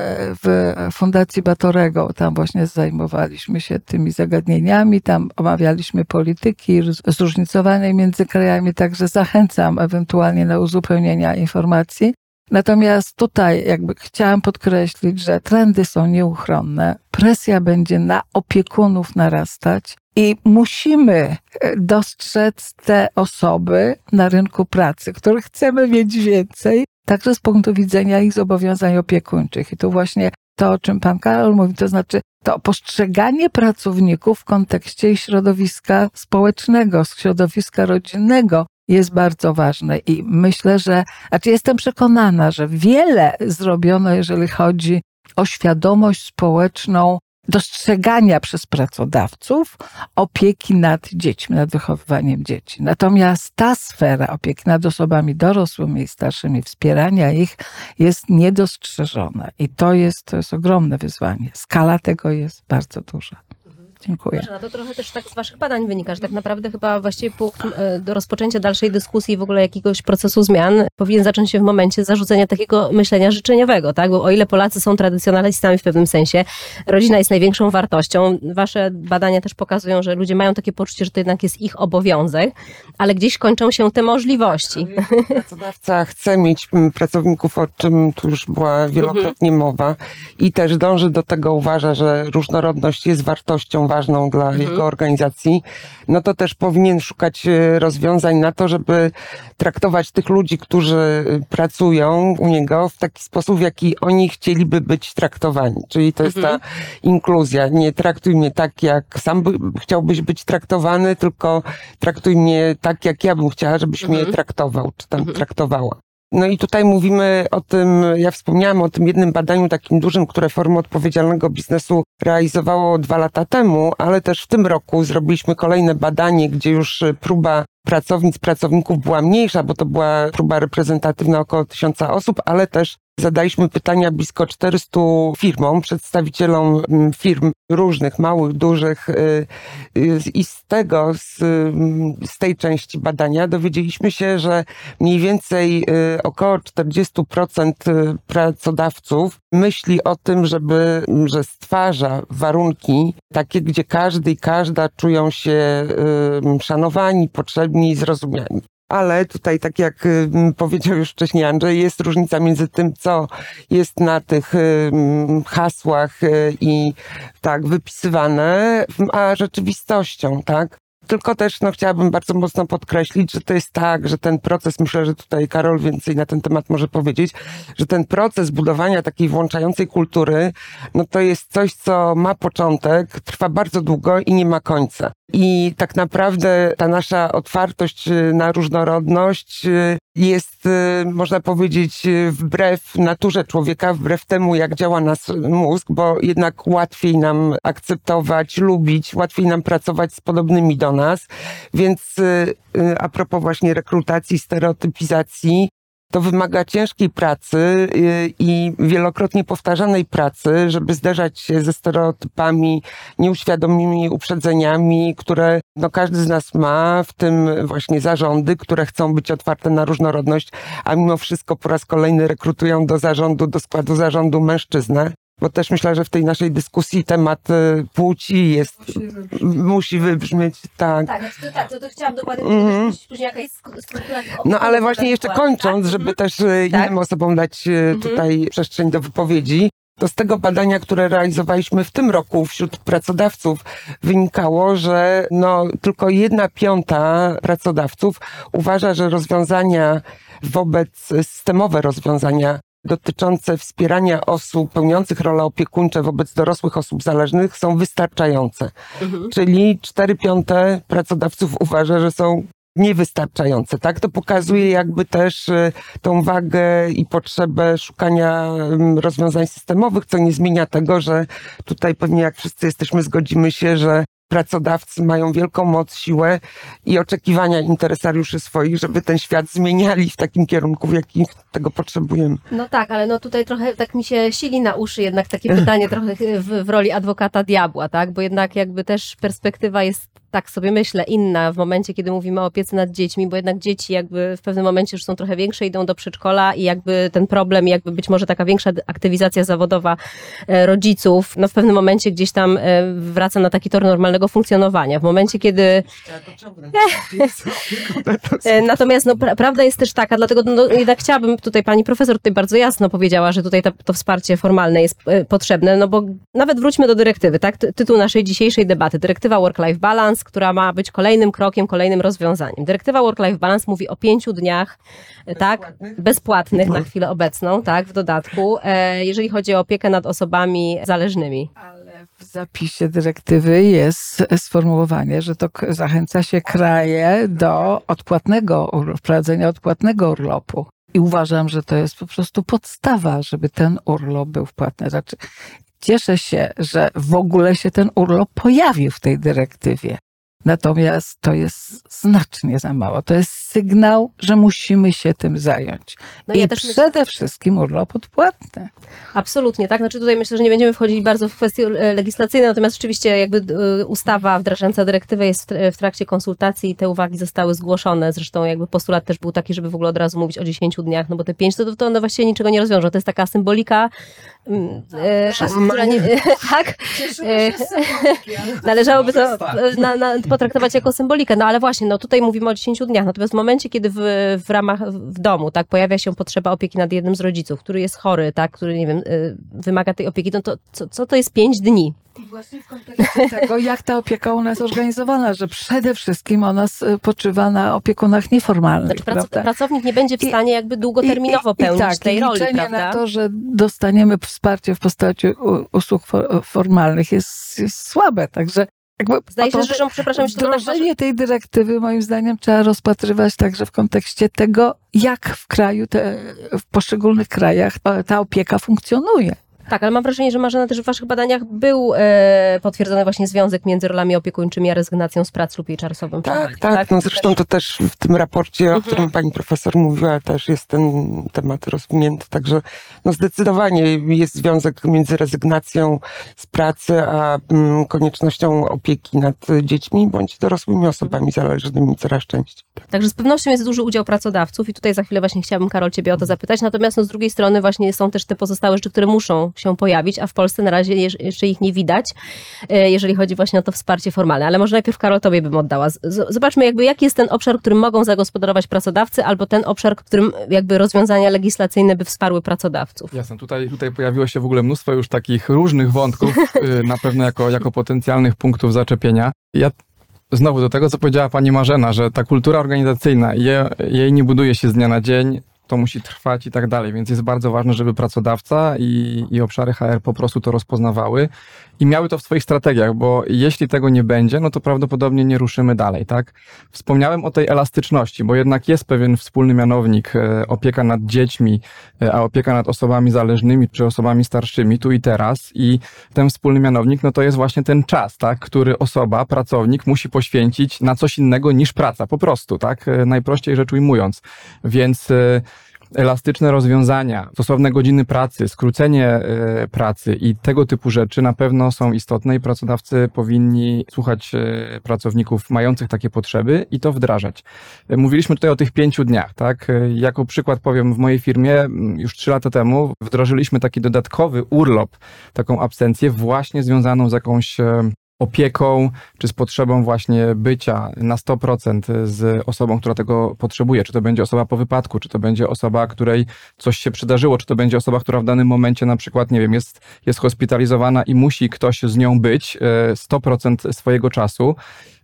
w Fundacji Batorego. Tam właśnie zajmowaliśmy się tymi zagadnieniami, tam omawialiśmy polityki zróżnicowane między krajami, także zachęcam ewentualnie na uzupełnienia informacji. Natomiast tutaj jakby chciałam podkreślić, że trendy są nieuchronne, presja będzie na opiekunów narastać, I musimy e, dostrzec te osoby na rynku pracy, których chcemy mieć więcej, także z punktu widzenia ich zobowiązań opiekuńczych. I tu właśnie to, o czym pan Karol mówi, to znaczy to postrzeganie pracowników w kontekście środowiska społecznego, środowiska rodzinnego jest bardzo ważne i myślę, że, znaczy jestem przekonana, że wiele zrobiono, jeżeli chodzi o świadomość społeczną dostrzegania przez pracodawców opieki nad dziećmi, nad wychowywaniem dzieci. Natomiast ta sfera opieki nad osobami dorosłymi i starszymi, wspierania ich jest niedostrzeżona i to jest, to jest ogromne wyzwanie. Skala tego jest bardzo duża. Dziękuję. Marzena, to trochę też tak z Waszych badań wynika, że tak naprawdę chyba właściwie punkt e, do rozpoczęcia dalszej dyskusji i w ogóle jakiegoś procesu zmian powinien zacząć się w momencie zarzucenia takiego myślenia życzeniowego, tak? Bo o ile Polacy są tradycjonalistami w pewnym sensie, rodzina jest największą wartością. Wasze badania też pokazują, że ludzie mają takie poczucie, że to jednak jest ich obowiązek, ale gdzieś kończą się te możliwości. Pracodawca chce mieć pracowników, o czym tu już była wielokrotnie mowa i też dąży do tego, uważa, że różnorodność jest wartością ważną dla Mhm. jego organizacji, no to też powinien szukać e, rozwiązań na to, żeby traktować tych ludzi, którzy e, pracują u niego w taki sposób, w jaki oni chcieliby być traktowani. Czyli to jest Mhm. ta inkluzja. Nie traktuj mnie tak, jak sam by, chciałbyś być traktowany, tylko traktuj mnie tak, jak ja bym chciała, żebyś Mhm. mnie traktował, czy tam traktowała. No i tutaj mówimy o tym, ja wspomniałam o tym jednym badaniu takim dużym, które Forum Odpowiedzialnego Biznesu realizowało dwa lata temu, ale też w tym roku zrobiliśmy kolejne badanie, gdzie już próba pracownic, pracowników była mniejsza, bo to była próba reprezentatywna około tysiąca osób, ale też zadaliśmy pytania blisko 400 firmom, przedstawicielom mm, firm różnych, małych, dużych y, y, i z tego, z, mm, z tej części badania dowiedzieliśmy się, że mniej więcej y, około 40% y, pracodawców myśli o tym, żeby, że stwarza warunki takie, gdzie każdy i każda czują się szanowani, potrzebni i zrozumiani. Ale tutaj, tak jak y, powiedział już wcześniej Andrzej, jest różnica między tym, co jest na tych y, hasłach y, i tak wypisywane, a rzeczywistością, tak? Tylko też no, chciałabym bardzo mocno podkreślić, że to jest tak, że ten proces, myślę, że tutaj Karol więcej na ten temat może powiedzieć, że ten proces budowania takiej włączającej kultury, no to jest coś, co ma początek, trwa bardzo długo i nie ma końca. I tak naprawdę ta nasza otwartość y, na różnorodność y, jest, y, można powiedzieć, wbrew naturze człowieka, wbrew temu, jak działa nas mózg, bo jednak łatwiej nam akceptować, lubić, łatwiej nam pracować z podobnymi do nas. Więc y, y, a propos właśnie rekrutacji, stereotypizacji, to wymaga ciężkiej pracy y, i wielokrotnie powtarzanej pracy, żeby zderzać się ze stereotypami, nieuświadomymi uprzedzeniami, które no, każdy z nas ma, w tym właśnie zarządy, które chcą być otwarte na różnorodność, a mimo wszystko po raz kolejny rekrutują do zarządu, do składu zarządu mężczyznę. Bo też myślę, że w tej naszej dyskusji temat y, płci jest, musi wybrzmieć, tak. Tak, to, tak, to, to chciałam dokładnie Mhm. powiedzieć, później jaka jest sk- struktura No ale właśnie jeszcze ewentualnie, kończąc, tak? żeby też e, Tak. innym osobom dać e, tutaj przestrzeń do wypowiedzi, to z tego badania, które realizowaliśmy w tym roku wśród pracodawców, wynikało, że no, tylko jedna piąta pracodawców uważa, że rozwiązania wobec, systemowe rozwiązania dotyczące wspierania osób pełniących role opiekuńcze wobec dorosłych osób zależnych są wystarczające. Mhm. Czyli 4 piąte pracodawców uważa, że są niewystarczające, tak? To pokazuje jakby też y, tą wagę i potrzebę szukania rozwiązań systemowych, co nie zmienia tego, że tutaj pewnie jak wszyscy jesteśmy, zgodzimy się, że pracodawcy mają wielką moc, siłę i oczekiwania interesariuszy swoich, żeby ten świat zmieniali w takim kierunku, w jakim tego potrzebujemy. No tak, ale no tutaj trochę tak mi się sili na uszy jednak takie pytanie trochę w, w roli adwokata diabła, tak? Bo jednak jakby też perspektywa jest tak sobie myślę, inna w momencie, kiedy mówimy o opiece nad dziećmi, bo jednak dzieci jakby w pewnym momencie już są trochę większe, idą do przedszkola i jakby ten problem, jakby być może taka większa aktywizacja zawodowa e, rodziców, no w pewnym momencie gdzieś tam e, wraca na taki tor normalnego funkcjonowania. W momencie, kiedy... E, natomiast no, pra prawda jest też taka, dlatego no, jednak chciałabym tutaj pani profesor tutaj bardzo jasno powiedziała, że tutaj ta, to wsparcie formalne jest potrzebne, no bo nawet wróćmy do dyrektywy, tak? Tytuł naszej dzisiejszej debaty. Dyrektywa Work-Life Balance, która ma być kolejnym krokiem, kolejnym rozwiązaniem. Dyrektywa Work-Life Balance mówi o pięciu dniach, tak? Bezpłatnych na chwilę obecną, tak? W dodatku, e, jeżeli chodzi o opiekę nad osobami zależnymi. Ale w zapisie dyrektywy jest sformułowanie, że to zachęca się kraje do odpłatnego, wprowadzenia odpłatnego urlopu. I uważam, że to jest po prostu podstawa, żeby ten urlop był wpłatny. Znaczy, cieszę się, że w ogóle się ten urlop pojawił w tej dyrektywie. Natomiast to jest znacznie za mało. To jest sygnał, że musimy się tym zająć. No I ja też przede myślę... wszystkim urlop odpłatny. Absolutnie, tak. Znaczy tutaj myślę, że nie będziemy wchodzić bardzo w kwestie legislacyjne, natomiast oczywiście jakby e, ustawa wdrażająca dyrektywę jest w trakcie konsultacji i te uwagi zostały zgłoszone. Zresztą jakby postulat też był taki, żeby w ogóle od razu mówić o 10 dniach, no bo te 5 to, to one właściwie niczego nie rozwiążą. To jest taka symbolika, mm, e, która nie, tak? Należałoby to na, na, potraktować jako symbolikę. No ale właśnie, no tutaj mówimy o 10 dniach. Natomiast w momencie, kiedy w, w ramach, w domu, tak, pojawia się potrzeba opieki nad jednym z rodziców, który jest chory, tak, który, nie wiem, y, wymaga tej opieki, no to co, co to jest 5 dni? I właśnie w kontekście tego, jak ta opieka u nas organizowana, że przede wszystkim ona y, poczywa na opiekunach nieformalnych. Znaczy, pracownik nie będzie w stanie jakby długoterminowo i, i, pełnić i tak, tej roli, prawda? na to, że dostaniemy wsparcie w postaci usług formalnych jest, jest słabe, także jakby Zdaje się, że, przepraszam, wdrożenie tak tej dyrektywy moim zdaniem trzeba rozpatrywać także w kontekście tego, jak w kraju, te, w poszczególnych krajach ta opieka funkcjonuje. Tak, ale mam wrażenie, że Marzena też w waszych badaniach był e, potwierdzony właśnie związek między rolami opiekuńczymi a rezygnacją z prac lub jej czasowym. Tak, tak, tak. No zresztą to też w tym raporcie, mhm. o którym pani profesor mówiła, też jest ten temat rozwinięty. Także no zdecydowanie jest związek między rezygnacją z pracy a mm, koniecznością opieki nad dziećmi bądź dorosłymi osobami zależnymi coraz częściej. Tak. Także z pewnością jest duży udział pracodawców i tutaj za chwilę właśnie chciałabym Karol ciebie o to zapytać. Natomiast no, z drugiej strony właśnie są też te pozostałe rzeczy, które muszą się pojawić, a w Polsce na razie jeszcze ich nie widać, e, jeżeli chodzi właśnie o to wsparcie formalne. Ale może najpierw, Karol, tobie bym oddała. Zobaczmy jakby, jaki jest ten obszar, którym mogą zagospodarować pracodawcy, albo ten obszar, którym jakby rozwiązania legislacyjne by wsparły pracodawców. Jasne, tutaj, tutaj pojawiło się w ogóle mnóstwo już takich różnych wątków, y, na pewno jako, jako potencjalnych punktów zaczepienia. Ja znowu do tego, co powiedziała pani Marzena, że ta kultura organizacyjna, je, jej nie buduje się z dnia na dzień, to musi trwać i tak dalej, więc jest bardzo ważne, żeby pracodawca i, i obszary HR po prostu to rozpoznawały i miały to w swoich strategiach, bo jeśli tego nie będzie, no to prawdopodobnie nie ruszymy dalej, tak? Wspomniałem o tej elastyczności, bo jednak jest pewien wspólny mianownik, e, opieka nad dziećmi, e, a opieka nad osobami zależnymi czy osobami starszymi tu i teraz i ten wspólny mianownik, no to jest właśnie ten czas, tak? Który osoba, pracownik musi poświęcić na coś innego niż praca, po prostu, tak? E, najprościej rzecz ujmując. Więc elastyczne rozwiązania, stosowne godziny pracy, skrócenie e, pracy i tego typu rzeczy na pewno są istotne i pracodawcy powinni słuchać e, pracowników mających takie potrzeby i to wdrażać. E, mówiliśmy tutaj o tych pięciu dniach, tak? Jako przykład powiem, w mojej firmie już trzy lata temu wdrożyliśmy taki dodatkowy urlop, taką absencję właśnie związaną z jakąś opieką, czy z potrzebą właśnie bycia na 100% z osobą, która tego potrzebuje. Czy to będzie osoba po wypadku, czy to będzie osoba, której coś się przydarzyło, czy to będzie osoba, która w danym momencie na przykład, nie wiem, jest, jest hospitalizowana i musi ktoś z nią być 100% e, swojego czasu.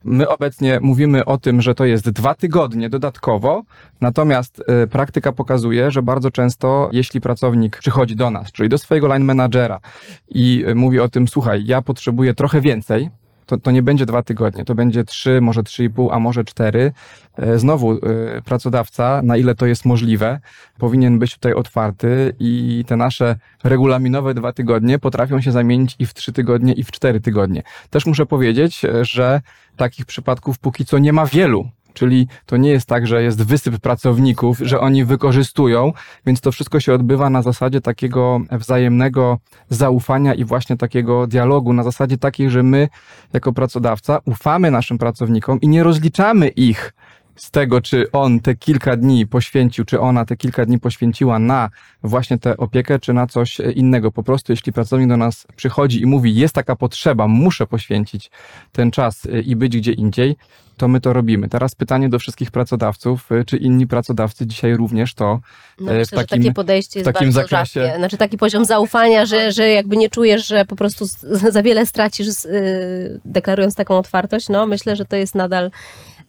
My obecnie mówimy o tym, że to jest dwa tygodnie dodatkowo, natomiast y, praktyka pokazuje, że bardzo często, jeśli pracownik przychodzi do nas, czyli do swojego line managera i y, mówi o tym, słuchaj, ja potrzebuję trochę więcej, to, to nie będzie dwa tygodnie, to będzie trzy, może trzy i pół, a może cztery. E, znowu e, pracodawca, na ile to jest możliwe, powinien być tutaj otwarty i te nasze regulaminowe dwa tygodnie potrafią się zamienić i w trzy tygodnie, i w cztery tygodnie. Też muszę powiedzieć, że takich przypadków póki co nie ma wielu Czyli to nie jest tak, że jest wysyp pracowników, że oni wykorzystują, więc to wszystko się odbywa na zasadzie takiego wzajemnego zaufania i właśnie takiego dialogu, na zasadzie takiej, że my jako pracodawca ufamy naszym pracownikom i nie rozliczamy ich z tego, czy on te kilka dni poświęcił, czy ona te kilka dni poświęciła na właśnie tę opiekę, czy na coś innego. Po prostu, jeśli pracownik do nas przychodzi i mówi, jest taka potrzeba, muszę poświęcić ten czas i być gdzie indziej, to my to robimy. Teraz pytanie do wszystkich pracodawców, y, czy inni pracodawcy dzisiaj również to No y, myślę, w takim, takie podejście jest w takim zakresie- rzadkie. Znaczy taki poziom zaufania, że, że jakby nie czujesz, że po prostu za wiele stracisz yy, deklarując taką otwartość, no myślę, że to jest nadal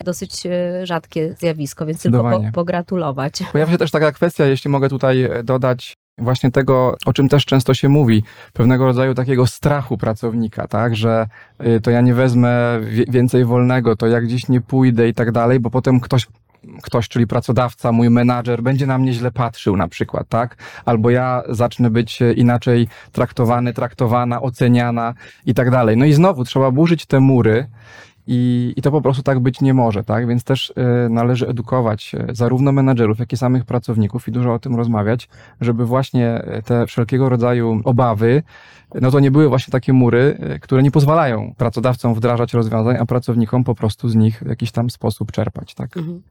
dosyć rzadkie zjawisko, więc tylko po, pogratulować. Pojawia się też taka kwestia, jeśli mogę tutaj e, dodać, właśnie tego, o czym też często się mówi, pewnego rodzaju takiego strachu pracownika, tak, że y, to ja nie wezmę więcej wolnego, to ja gdzieś nie pójdę i tak dalej, bo potem ktoś ktoś, czyli pracodawca, mój menadżer, będzie na mnie źle patrzył na przykład, tak? Albo ja zacznę być e, inaczej traktowany, traktowana, oceniana i tak dalej. No i znowu trzeba burzyć te mury i, i to po prostu tak być nie może, tak? Więc też e, należy edukować e, zarówno menadżerów, jak i samych pracowników i dużo o tym rozmawiać, żeby właśnie e, te wszelkiego rodzaju obawy, no to nie były właśnie takie mury, które nie pozwalają pracodawcom wdrażać rozwiązań, a pracownikom po prostu z nich w jakiś tam sposób czerpać, tak? Mhm.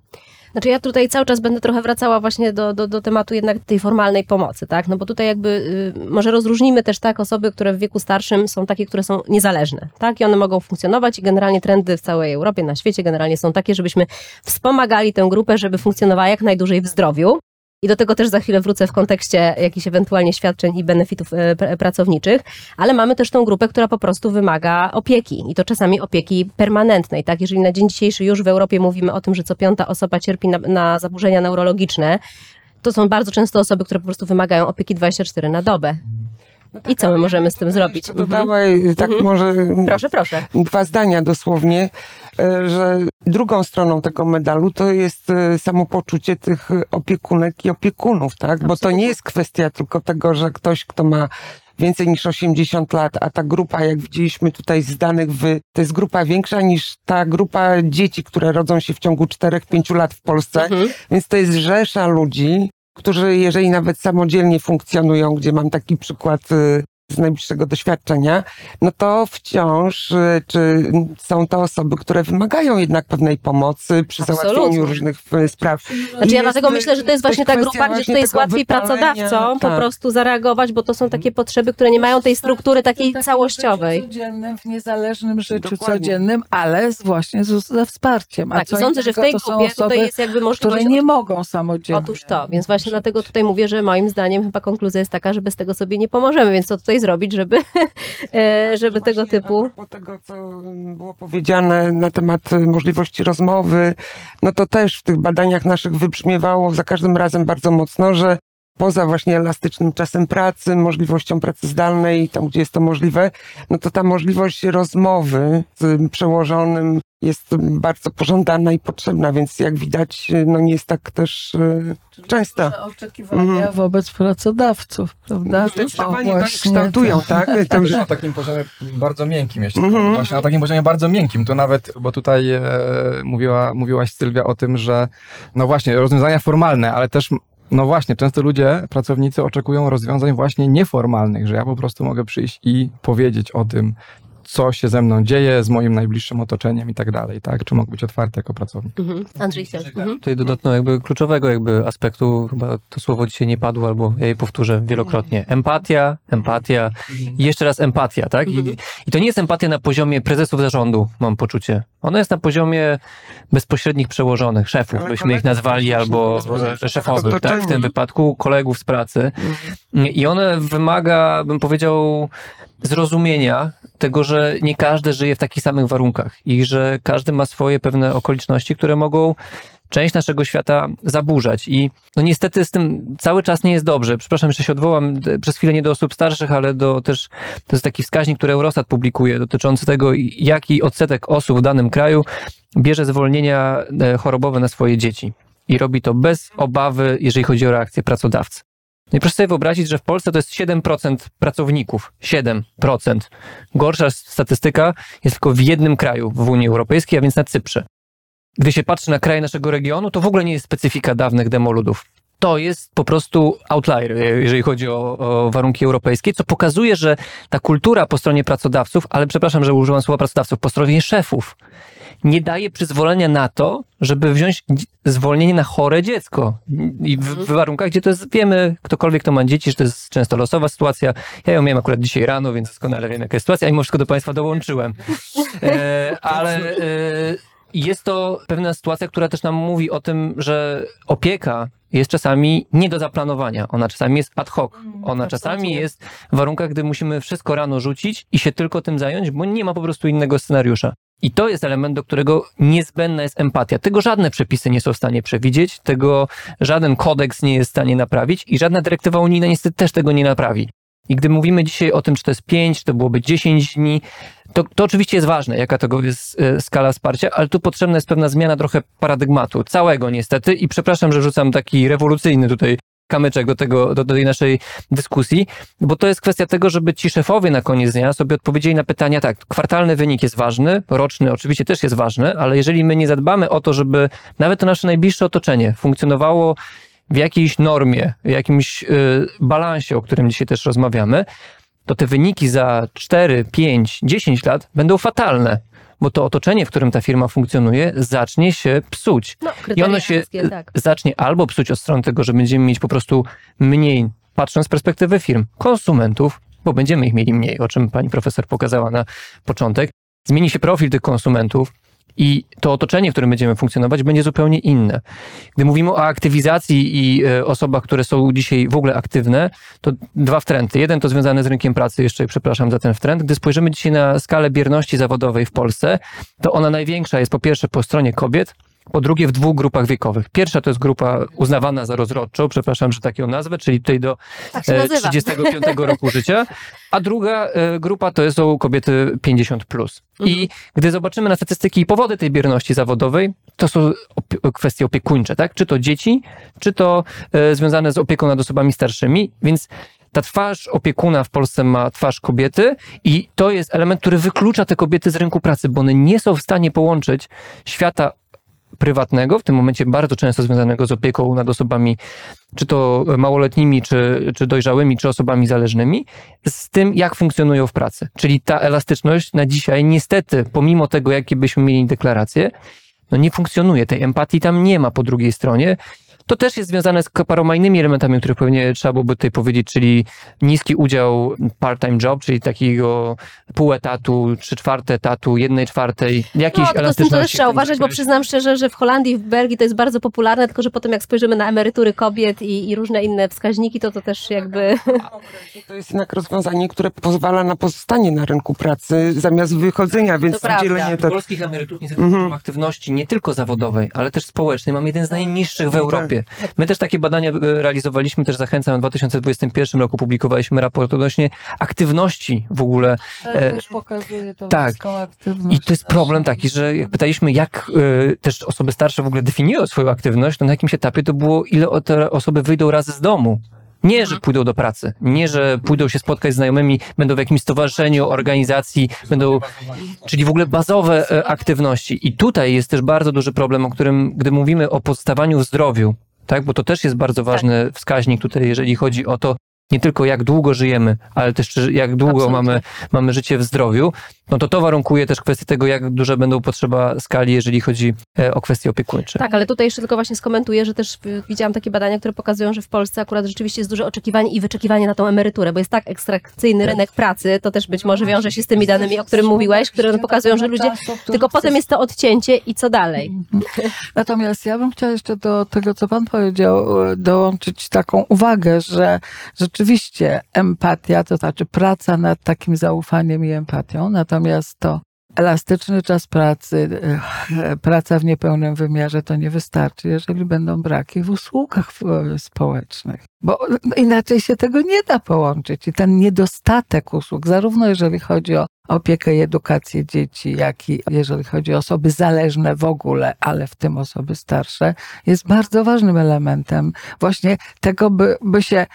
Znaczy ja tutaj cały czas będę trochę wracała właśnie do, do, do tematu jednak tej formalnej pomocy, tak? No bo tutaj jakby y, może rozróżnimy też tak osoby, które w wieku starszym są takie, które są niezależne, tak? I one mogą funkcjonować i generalnie trendy w całej Europie, na świecie generalnie są takie, żebyśmy wspomagali tę grupę, żeby funkcjonowała jak najdłużej w zdrowiu. I do tego też za chwilę wrócę w kontekście jakichś ewentualnie świadczeń i benefitów e, pr- pracowniczych, ale mamy też tą grupę, która po prostu wymaga opieki i to czasami opieki permanentnej. Tak? Jeżeli na dzień dzisiejszy już w Europie mówimy o tym, że co piąta osoba cierpi na, na zaburzenia neurologiczne, to są bardzo często osoby, które po prostu wymagają opieki 24 na dobę. I co my możemy z tym zrobić? Mhm. Dodała, tak Mhm. może Proszę, proszę. dwa zdania dosłownie, e, że drugą stroną tego medalu to jest e, samopoczucie tych opiekunek i opiekunów, tak? Bo to Absolutnie. nie jest kwestia tylko tego, że ktoś, kto ma więcej niż 80 lat, a ta grupa, jak widzieliśmy tutaj z danych, wy, to jest grupa większa niż ta grupa dzieci, które rodzą się w ciągu 4-5 lat w Polsce. Mhm. Więc to jest rzesza ludzi, którzy jeżeli nawet samodzielnie funkcjonują, gdzie mam taki przykład y, z najbliższego doświadczenia, no to wciąż y, czy są to osoby, które wymagają jednak pewnej pomocy przy Absolutnie. załatwieniu różnych y, spraw. Znaczy I ja dlatego myślę, że to jest właśnie ta grupa, gdzie tutaj jest łatwiej pracodawcom po tak. prostu zareagować, bo to są takie potrzeby, które nie mają tej struktury takiej całościowej. życiu codziennym, w niezależnym życiu Dokładnie. codziennym, ale z, właśnie z, ze wsparciem. A Tak, co i sądzę, że w tej to są grupie osoby, tutaj jest jakby możliwość które nie mogą samodzielnie. Otóż to, więc właśnie dlatego tutaj mówię, że moim zdaniem chyba konkluzja jest taka, że bez tego sobie nie pomożemy, więc co tutaj zrobić, żeby, e, żeby tego typu... propos tego, co było powiedziane na temat y, możliwości rozmowy, no to też w tych badaniach naszych wybrzmiewało za każdym razem bardzo mocno, że poza właśnie elastycznym czasem pracy, możliwością pracy zdalnej, tam gdzie jest to możliwe, no to ta możliwość rozmowy z przełożonym jest bardzo pożądana i potrzebna, więc jak widać, no nie jest tak też częsta. Duże Oczekiwania Mhm. wobec pracodawców, prawda? Zdecydowanie O, tak kształtują, tak? To już na takim poziomie bardzo miękkim jeszcze. Mhm. Właśnie na takim poziomie bardzo miękkim. To nawet, bo tutaj e, mówiła, mówiłaś Sylwia o tym, że no właśnie, rozwiązania formalne, ale też no właśnie, często ludzie, pracownicy oczekują rozwiązań właśnie nieformalnych, że ja po prostu mogę przyjść i powiedzieć o tym, co się ze mną dzieje, z moim najbliższym otoczeniem i tak dalej, tak? Czy mogę być otwarty jako pracownik? Mhm. Andrzej, chcesz? Mhm. Tutaj dodatno jakby kluczowego jakby aspektu, chyba to słowo dzisiaj nie padło, albo ja je powtórzę wielokrotnie. Empatia, empatia i jeszcze raz empatia, tak? I, I to nie jest empatia na poziomie prezesów zarządu, mam poczucie. Ona jest na poziomie bezpośrednich przełożonych, szefów, Ale byśmy ich nazwali, albo szefowych, tak? W tym wypadku kolegów z pracy. I one wymaga, bym powiedział, zrozumienia tego, że nie każdy żyje w takich samych warunkach i że każdy ma swoje pewne okoliczności, które mogą część naszego świata zaburzać. I no niestety z tym cały czas nie jest dobrze. Przepraszam, że się odwołam e, przez chwilę nie do osób starszych, ale do też, to jest taki wskaźnik, który Eurostat publikuje, dotyczący tego, jaki odsetek osób w danym kraju bierze zwolnienia e, chorobowe na swoje dzieci. I robi to bez obawy, jeżeli chodzi o reakcję pracodawcy. No i proszę sobie wyobrazić, że w Polsce to jest 7% pracowników. 7%. Gorsza statystyka jest tylko w jednym kraju w Unii Europejskiej, a więc na Cyprze. Gdy się patrzy na kraje naszego regionu, to w ogóle nie jest specyfika dawnych demoludów. To jest po prostu outlier, jeżeli chodzi o, o, warunki europejskie, co pokazuje, że ta kultura po stronie pracodawców, ale przepraszam, że użyłam słowa pracodawców, po stronie szefów, nie daje przyzwolenia na to, żeby wziąć zwolnienie na chore dziecko. I w, w, warunkach, gdzie to jest, wiemy, ktokolwiek, kto ma dzieci, że to jest często losowa sytuacja. Ja ją miałem akurat dzisiaj rano, więc doskonale wiem, jaka jest sytuacja, a mimo wszystko do Państwa dołączyłem. E, ale e, jest to pewna sytuacja, która też nam mówi o tym, że opieka jest czasami nie do zaplanowania. Ona czasami jest ad hoc. Mm, Ona czasami jest w warunkach, gdy musimy wszystko rano rzucić i się tylko tym zająć, bo nie ma po prostu innego scenariusza. I to jest element, do którego niezbędna jest empatia. Tego żadne przepisy nie są w stanie przewidzieć, tego żaden kodeks nie jest w stanie naprawić i żadna dyrektywa unijna niestety też tego nie naprawi. I gdy mówimy dzisiaj o tym, czy to jest 5, czy to byłoby 10 dni, to, to oczywiście jest ważne, jaka tego jest e, skala wsparcia, ale tu potrzebna jest pewna zmiana trochę paradygmatu, całego niestety. I przepraszam, że rzucam taki rewolucyjny tutaj kamyczek do, tego, do, do tej naszej dyskusji, bo to jest kwestia tego, żeby ci szefowie na koniec dnia sobie odpowiedzieli na pytania, tak, kwartalny wynik jest ważny, roczny oczywiście też jest ważny, ale jeżeli my nie zadbamy o to, żeby nawet to nasze najbliższe otoczenie funkcjonowało w jakiejś normie, w jakimś y, balansie, o którym dzisiaj też rozmawiamy, to te wyniki za 4, 5, 10 lat będą fatalne bo to otoczenie, w którym ta firma funkcjonuje, zacznie się psuć. No, I ono się tak. zacznie albo psuć od strony tego, że będziemy mieć po prostu mniej, patrząc z perspektywy firm, konsumentów, bo będziemy ich mieli mniej, o czym pani profesor pokazała na początek. Zmieni się profil tych konsumentów, i to otoczenie, w którym będziemy funkcjonować, będzie zupełnie inne. Gdy mówimy o aktywizacji i e, osobach, które są dzisiaj w ogóle aktywne, to dwa wtręty. Jeden to związany z rynkiem pracy, jeszcze przepraszam za ten wtręt. Gdy spojrzymy dzisiaj na skalę bierności zawodowej w Polsce, to ona największa jest po pierwsze po stronie kobiet, po drugie w dwóch grupach wiekowych. Pierwsza to jest grupa uznawana za rozrodczą, przepraszam, że tak ją nazwę, czyli tutaj do tak 35 e, roku życia, a druga e, grupa to są kobiety 50+. Plus. Mhm. I gdy zobaczymy na statystyki i powody tej bierności zawodowej, to są op kwestie opiekuńcze, tak? Czy to dzieci, czy to e, związane z opieką nad osobami starszymi, więc ta twarz opiekuna w Polsce ma twarz kobiety i to jest element, który wyklucza te kobiety z rynku pracy, bo one nie są w stanie połączyć świata prywatnego, w tym momencie bardzo często związanego z opieką nad osobami, czy to małoletnimi, czy, czy dojrzałymi, czy osobami zależnymi, z tym, jak funkcjonują w pracy. Czyli ta elastyczność na dzisiaj, niestety, pomimo tego, jakie byśmy mieli deklaracje, no nie funkcjonuje. Tej empatii tam nie ma po drugiej stronie. To też jest związane z paroma innymi elementami, o których pewnie trzeba byłoby tutaj powiedzieć, czyli niski udział part-time job, czyli takiego pół etatu, trzy czwarte etatu, jednej czwartej, jakiejś no, elastyczności. To też trzeba uważać, bo przyznam szczerze, że w Holandii, w Belgii to jest bardzo popularne, tylko że potem jak spojrzymy na emerytury kobiet i, i różne inne wskaźniki, to to też jakby... To jest jednak rozwiązanie, które pozwala na pozostanie na rynku pracy zamiast wychodzenia, więc to dzielenie... To... Polskich emerytur niestety mhm. aktywności nie tylko zawodowej, ale też społecznej. Mam jeden z najniższych w Europie. My też takie badania e, realizowaliśmy, też zachęcam, w 2021 roku publikowaliśmy raport odnośnie aktywności w ogóle. Tak, też pokazuje tą tak. aktywność. I to jest problem taki, że jak pytaliśmy, jak też osoby starsze w ogóle definiują swoją aktywność, to na jakimś etapie to było, ile te osoby wyjdą razy z domu. Nie, że pójdą do pracy, nie, że pójdą się spotkać z znajomymi, będą w jakimś stowarzyszeniu, organizacji, będą, czyli w ogóle bazowe aktywności. I tutaj jest też bardzo duży problem, o którym, gdy mówimy o podstawaniu w zdrowiu, tak? Bo to też jest bardzo ważny tak. wskaźnik tutaj, jeżeli chodzi o to, nie tylko jak długo żyjemy, ale też jak długo mamy, mamy życie w zdrowiu, no to to warunkuje też kwestię tego, jak duże będą potrzeba skali, jeżeli chodzi e, o kwestie opiekuńcze. Tak, ale tutaj jeszcze tylko właśnie skomentuję, że też y, widziałam takie badania, które pokazują, że w Polsce akurat rzeczywiście jest duże oczekiwanie i wyczekiwanie na tą emeryturę, bo jest tak ekstrakcyjny tak. rynek pracy, to też być może wiąże się z tymi danymi, o których mówiłeś, które pokazują, że ludzie, tylko potem jest to odcięcie i co dalej. Natomiast ja bym chciała jeszcze do tego, co pan powiedział, e, dołączyć taką uwagę, że rzeczywiście empatia, to znaczy praca nad takim zaufaniem i empatią, natomiast Natomiast to elastyczny czas pracy, e, praca w niepełnym wymiarze to nie wystarczy, jeżeli będą braki w usługach e, społecznych. Bo inaczej się tego nie da połączyć. I ten niedostatek usług, zarówno jeżeli chodzi o opiekę i edukację dzieci, jak i jeżeli chodzi o osoby zależne w ogóle, ale w tym osoby starsze, jest bardzo ważnym elementem właśnie tego, by, by się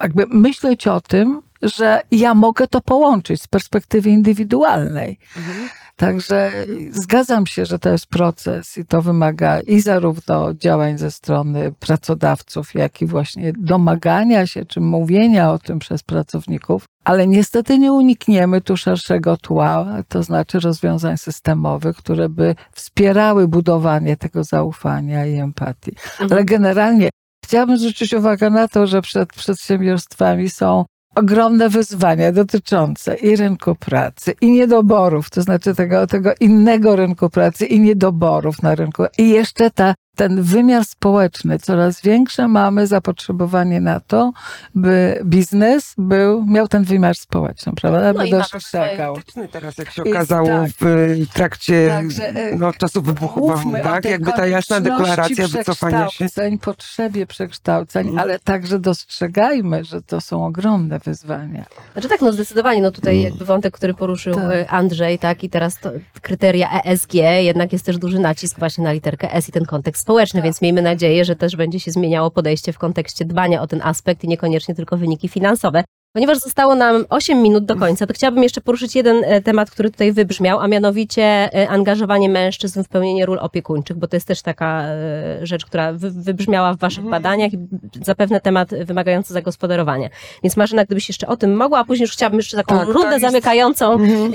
jakby myśleć o tym, że ja mogę to połączyć z perspektywy indywidualnej. Mhm. Także zgadzam się, że to jest proces i to wymaga i zarówno działań ze strony pracodawców, jak i właśnie domagania się czy mówienia o tym przez pracowników, ale niestety nie unikniemy tu szerszego tła, to znaczy rozwiązań systemowych, które by wspierały budowanie tego zaufania i empatii. Ale generalnie chciałabym zwrócić uwagę na to, że przed przedsiębiorstwami są ogromne wyzwania dotyczące i rynku pracy, i niedoborów, to znaczy tego, tego innego rynku pracy, i niedoborów na rynku, i jeszcze ta ten wymiar społeczny, coraz większe mamy zapotrzebowanie na to, by biznes był, miał ten wymiar społeczny, prawda? No By dostrzegał. Teraz, jak się okazało tak. w trakcie Także, e, no, czasu wybuchu wojny, tak? Jakby ta jasna deklaracja wycofania się. przekształceń, potrzebie przekształceń, Mm. ale także dostrzegajmy, że to są ogromne wyzwania. Znaczy tak, no zdecydowanie, no tutaj jakby wątek, który poruszył Tak. e, Andrzej, tak, i teraz to kryteria ESG, jednak jest też duży nacisk właśnie na literkę S i ten kontekst społeczny, więc miejmy nadzieję, że też będzie się zmieniało podejście w kontekście dbania o ten aspekt i niekoniecznie tylko wyniki finansowe. Ponieważ zostało nam 8 minut do końca, to chciałabym jeszcze poruszyć jeden e, temat, który tutaj wybrzmiał, a mianowicie e, angażowanie mężczyzn w pełnienie ról opiekuńczych, bo to jest też taka e, rzecz, która wy, wybrzmiała w waszych badaniach i zapewne temat wymagający zagospodarowania. Więc Marzena, gdybyś jeszcze o tym mogła, a później już chciałabym jeszcze taką Tak, to rundę jest- zamykającą Mhm.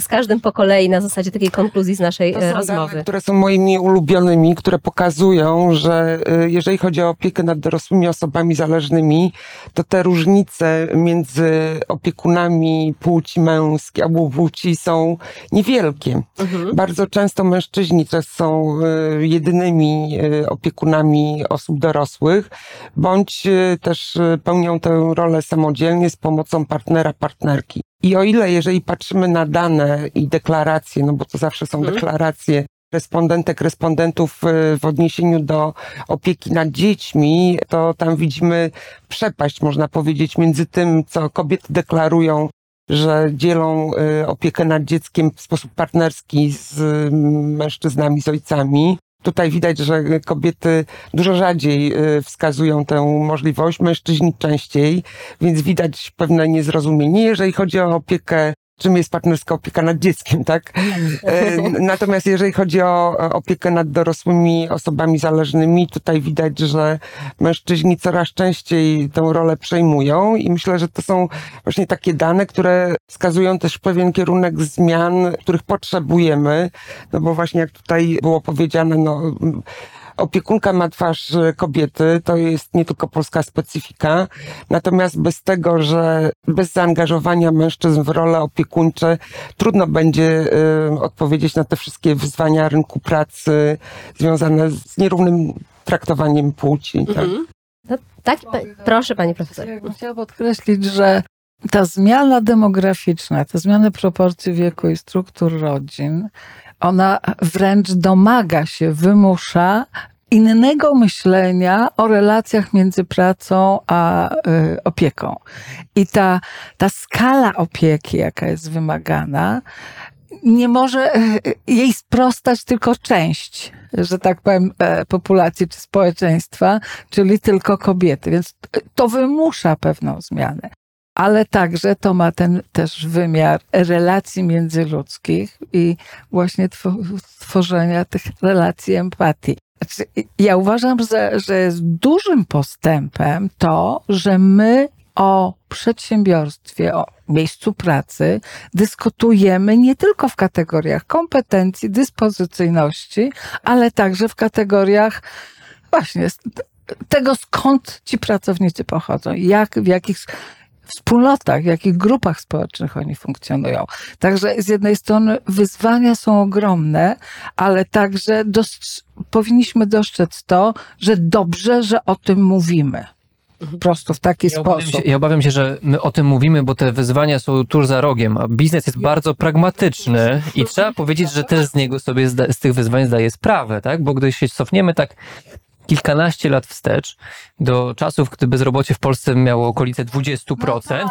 z każdym po kolei na zasadzie takiej konkluzji z naszej To są rozmowy. dane, które są moimi ulubionymi, które pokazują, że jeżeli chodzi o opiekę nad dorosłymi osobami zależnymi, to te różnice między opiekunami płci męskiej albo płci są niewielkie. Mhm. Bardzo często mężczyźni też są y, jedynymi y, opiekunami osób dorosłych, bądź y, też pełnią tę rolę samodzielnie z pomocą partnera, partnerki. I o ile, jeżeli patrzymy na dane i deklaracje, no bo to zawsze są Mhm. deklaracje respondentek, respondentów y, w odniesieniu do opieki nad dziećmi, to tam widzimy przepaść, można powiedzieć, między tym, co kobiety deklarują że dzielą y, opiekę nad dzieckiem w sposób partnerski z mężczyznami, z ojcami. Tutaj widać, że kobiety dużo rzadziej y, wskazują tę możliwość, mężczyźni częściej, więc widać pewne niezrozumienie, jeżeli chodzi o opiekę czym jest partnerska opieka nad dzieckiem, tak? E, Natomiast jeżeli chodzi o opiekę nad dorosłymi osobami zależnymi, tutaj widać, że mężczyźni coraz częściej tę rolę przejmują i myślę, że to są właśnie takie dane, które wskazują też pewien kierunek zmian, których potrzebujemy, no bo właśnie jak tutaj było powiedziane, no opiekunka ma twarz e, kobiety, to jest nie tylko polska specyfika, natomiast bez tego, że bez zaangażowania mężczyzn w role opiekuńcze trudno będzie e, odpowiedzieć na te wszystkie wyzwania rynku pracy związane z nierównym traktowaniem płci. Tak? Mhm. No, tak, pa, proszę pani profesor. Ja bym chciała podkreślić, że ta zmiana demograficzna, ta zmiana proporcji wieku i struktur rodzin, ona wręcz domaga się, wymusza innego myślenia o relacjach między pracą a y, opieką. I ta, ta skala opieki, jaka jest wymagana, nie może y, jej sprostać tylko część, że tak powiem, e, populacji czy społeczeństwa, czyli tylko kobiety. Więc to wymusza pewną zmianę. Ale także to ma ten też wymiar relacji międzyludzkich i właśnie two- tworzenia tych relacji empatii. Znaczy, ja uważam, że, że jest dużym postępem to, że my o przedsiębiorstwie, o miejscu pracy dyskutujemy nie tylko w kategoriach kompetencji, dyspozycyjności, ale także w kategoriach właśnie tego, skąd ci pracownicy pochodzą, jak, w jakich wspólnotach, w jakich grupach społecznych oni funkcjonują. Także z jednej strony wyzwania są ogromne, ale także dostrz- powinniśmy dostrzec to, że dobrze, że o tym mówimy. Po prostu w taki Ja obawiam, sposób. się, ja obawiam się, że my o tym mówimy, bo te wyzwania są tuż za rogiem, a biznes jest bardzo pragmatyczny i trzeba powiedzieć, że też z niego sobie zda, z tych wyzwań zdaje sprawę, tak? Bo gdy się cofniemy tak kilkanaście lat wstecz, do czasów, gdy bezrobocie w Polsce miało okolice 20%,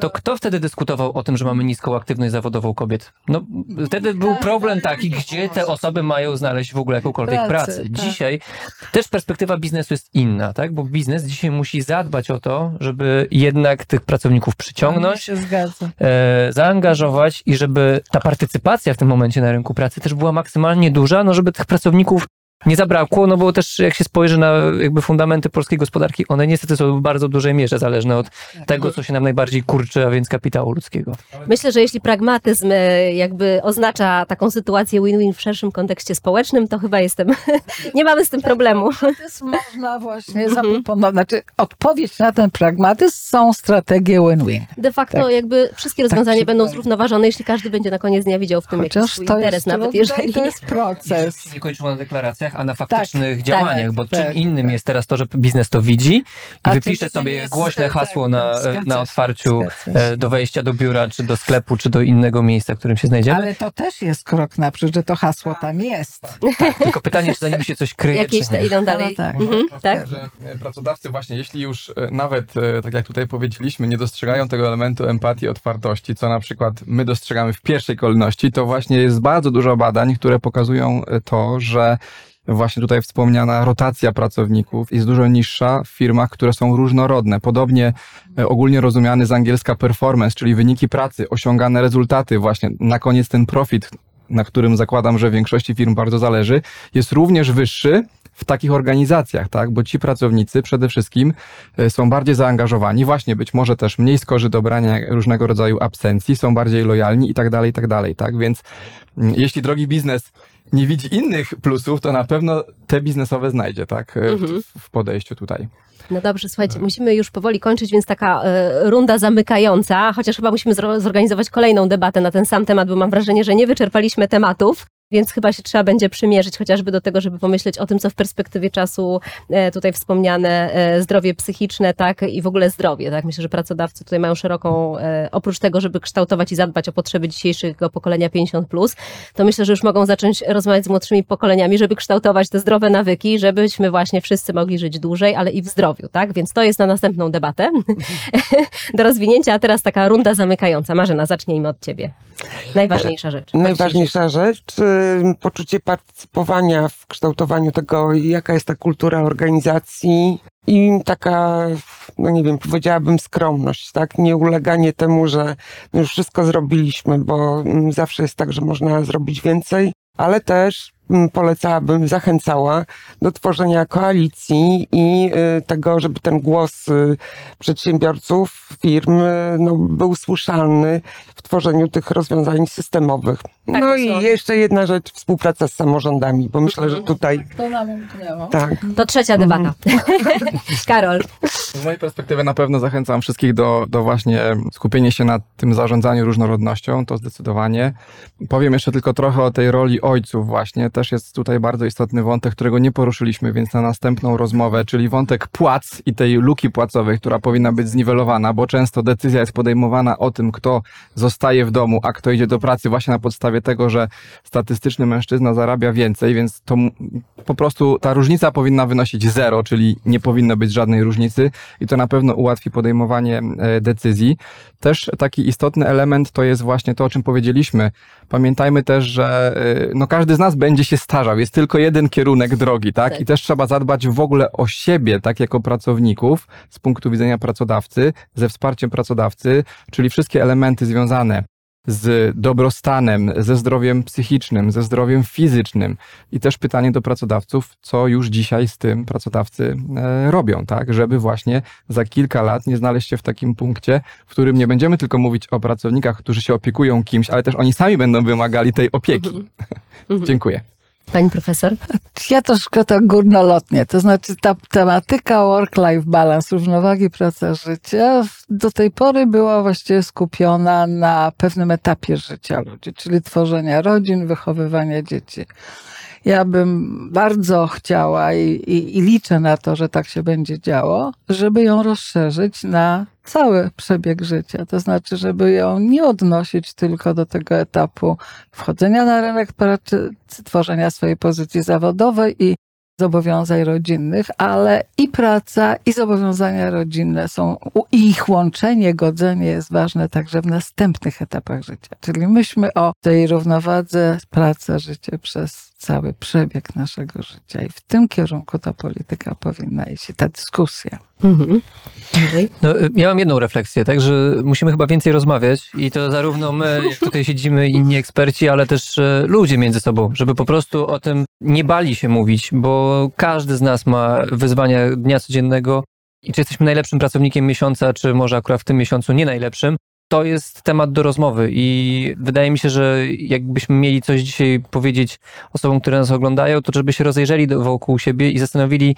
to kto wtedy dyskutował o tym, że mamy niską aktywność zawodową kobiet? No, wtedy był problem taki, gdzie te osoby mają znaleźć w ogóle jakąkolwiek pracę. tak. Dzisiaj też perspektywa biznesu jest inna, tak? Bo biznes dzisiaj musi zadbać o to, żeby jednak tych pracowników przyciągnąć, e, zaangażować i żeby ta partycypacja w tym momencie na rynku pracy też była maksymalnie duża, no żeby tych pracowników nie zabrakło, no bo też jak się spojrzy na jakby fundamenty polskiej gospodarki, one niestety są w bardzo dużej mierze zależne od tego, co się nam najbardziej kurczy, a więc kapitału ludzkiego. Myślę, że jeśli pragmatyzm e, jakby oznacza taką sytuację win-win w szerszym kontekście społecznym, to chyba jestem, nie mamy z tym problemu. Pragmatyzm można właśnie zaproponować. Znaczy, odpowiedź na ten pragmatyzm są strategie win-win. De facto Tak. jakby wszystkie rozwiązania się będą zrównoważone, jeśli każdy będzie na koniec dnia widział w tym jakiś Chociaż swój to interes, jest, nawet jeżeli... to jest proces. Nie kończyło na deklaracjach, a na faktycznych tak, działaniach, bo czym tak. innym jest teraz to, że biznes to widzi i A wypisze czym sobie jest, głośne tak, hasło tak, na, zgadza na otwarciu e, do wejścia do biura, czy do sklepu, czy do innego miejsca, w którym się znajdziemy. Ale to też jest krok naprzód, że to hasło tam jest. Tylko pytanie, czy za nim się coś kryje, Jakieś czy nie. te idą dalej. No tak. Mhm, tak? że e, pracodawcy właśnie, jeśli już e, nawet, tak jak tutaj powiedzieliśmy, nie dostrzegają tego elementu empatii, otwartości, co na przykład my dostrzegamy w pierwszej kolejności, to właśnie jest bardzo dużo badań, które pokazują to, że właśnie tutaj wspomniana rotacja pracowników jest dużo niższa w firmach, które są różnorodne. Podobnie e, ogólnie rozumiany z angielska performance, czyli wyniki pracy, osiągane rezultaty, właśnie na koniec ten profit, na którym zakładam, że większości firm bardzo zależy, jest również wyższy w takich organizacjach, tak? Bo ci pracownicy przede wszystkim e, są bardziej zaangażowani, właśnie być może też mniej skorzy do brania różnego rodzaju absencji, są bardziej lojalni i tak dalej, i tak dalej, tak? Więc mm, jeśli drogi biznes nie widzi innych plusów, to na pewno te biznesowe znajdzie, tak? Mhm. W, podejściu tutaj. No dobrze, słuchajcie, musimy już powoli kończyć, więc taka e, runda zamykająca, chociaż chyba musimy zorganizować kolejną debatę na ten sam temat, bo mam wrażenie, że nie wyczerpaliśmy tematów. Więc chyba się trzeba będzie przymierzyć chociażby do tego, żeby pomyśleć o tym, co w perspektywie czasu e, tutaj wspomniane e, zdrowie psychiczne, tak, i w ogóle zdrowie, tak. Myślę, że pracodawcy tutaj mają szeroką, e, oprócz tego, żeby kształtować i zadbać o potrzeby dzisiejszego pokolenia 50+, to myślę, że już mogą zacząć rozmawiać z młodszymi pokoleniami, żeby kształtować te zdrowe nawyki, żebyśmy właśnie wszyscy mogli żyć dłużej, ale i w zdrowiu, tak? Więc to jest na następną debatę do rozwinięcia, a teraz taka runda zamykająca. Marzena, zacznijmy od ciebie. Najważniejsza rzecz. Najważniejsza rzecz, poczucie partycypowania w kształtowaniu tego, jaka jest ta kultura organizacji i taka, no nie wiem, powiedziałabym skromność, tak? Nie uleganie temu, że no już wszystko zrobiliśmy, bo mm, zawsze jest tak, że można zrobić więcej, ale też polecałabym, zachęcała do tworzenia koalicji i y, tego, żeby ten głos y, przedsiębiorców, firm y, no, był słyszalny w tworzeniu tych rozwiązań systemowych. Tak, no i są- jeszcze jedna rzecz, współpraca z samorządami, bo myślę, że tutaj To nam umknęło. tak. To trzecia debata. Karol. Z mojej perspektywy na pewno zachęcam wszystkich do, do właśnie skupienia się na tym zarządzaniu różnorodnością, to zdecydowanie. Powiem jeszcze tylko trochę o tej roli ojców właśnie. Też jest tutaj bardzo istotny wątek, którego nie poruszyliśmy, więc na następną rozmowę, czyli wątek płac i tej luki płacowej, która powinna być zniwelowana, bo często decyzja jest podejmowana o tym, kto zostaje w domu, a kto idzie do pracy właśnie na podstawie tego, że statystyczny mężczyzna zarabia więcej, więc to po prostu ta różnica powinna wynosić zero, czyli nie powinno być żadnej różnicy i to na pewno ułatwi podejmowanie e, decyzji. Też taki istotny element to jest właśnie to, o czym powiedzieliśmy. Pamiętajmy też, że e, no każdy z nas będzie się starzał. Jest tylko jeden kierunek drogi, tak? Tak. I też trzeba zadbać w ogóle o siebie, tak jako pracowników, z punktu widzenia pracodawcy, ze wsparciem pracodawcy, czyli wszystkie elementy związane z dobrostanem, ze zdrowiem psychicznym, ze zdrowiem fizycznym. I też pytanie do pracodawców, co już dzisiaj z tym pracodawcy e, robią, tak? Żeby właśnie za kilka lat nie znaleźć się w takim punkcie, w którym nie będziemy tylko mówić o pracownikach, którzy się opiekują kimś, ale też oni sami będą wymagali tej opieki. Dziękuję. Pani profesor. Ja troszkę tak górnolotnie, to znaczy ta tematyka work-life balance, równowagi praca-życia do tej pory była właściwie skupiona na pewnym etapie życia ludzi, czyli tworzenia rodzin, wychowywania dzieci. Ja bym bardzo chciała i, i, i liczę na to, że tak się będzie działo, żeby ją rozszerzyć na cały przebieg życia. To znaczy, żeby ją nie odnosić tylko do tego etapu wchodzenia na rynek pracy, tworzenia swojej pozycji zawodowej i zobowiązań rodzinnych, ale i praca, i zobowiązania rodzinne są, i ich łączenie, godzenie jest ważne także w następnych etapach życia. Czyli myślmy o tej równowadze praca, życie przez cały przebieg naszego życia. I w tym kierunku ta polityka powinna iść, ta dyskusja. Mhm. No, ja mam jedną refleksję, tak, że musimy chyba więcej rozmawiać i to zarówno my, jak tutaj siedzimy, inni eksperci, ale też e, ludzie między sobą, żeby po prostu o tym nie bali się mówić, bo każdy z nas ma wyzwania dnia codziennego i czy jesteśmy najlepszym pracownikiem miesiąca, czy może akurat w tym miesiącu nie najlepszym, to jest temat do rozmowy i wydaje mi się, że jakbyśmy mieli coś dzisiaj powiedzieć osobom, które nas oglądają, to żeby się rozejrzeli wokół siebie i zastanowili,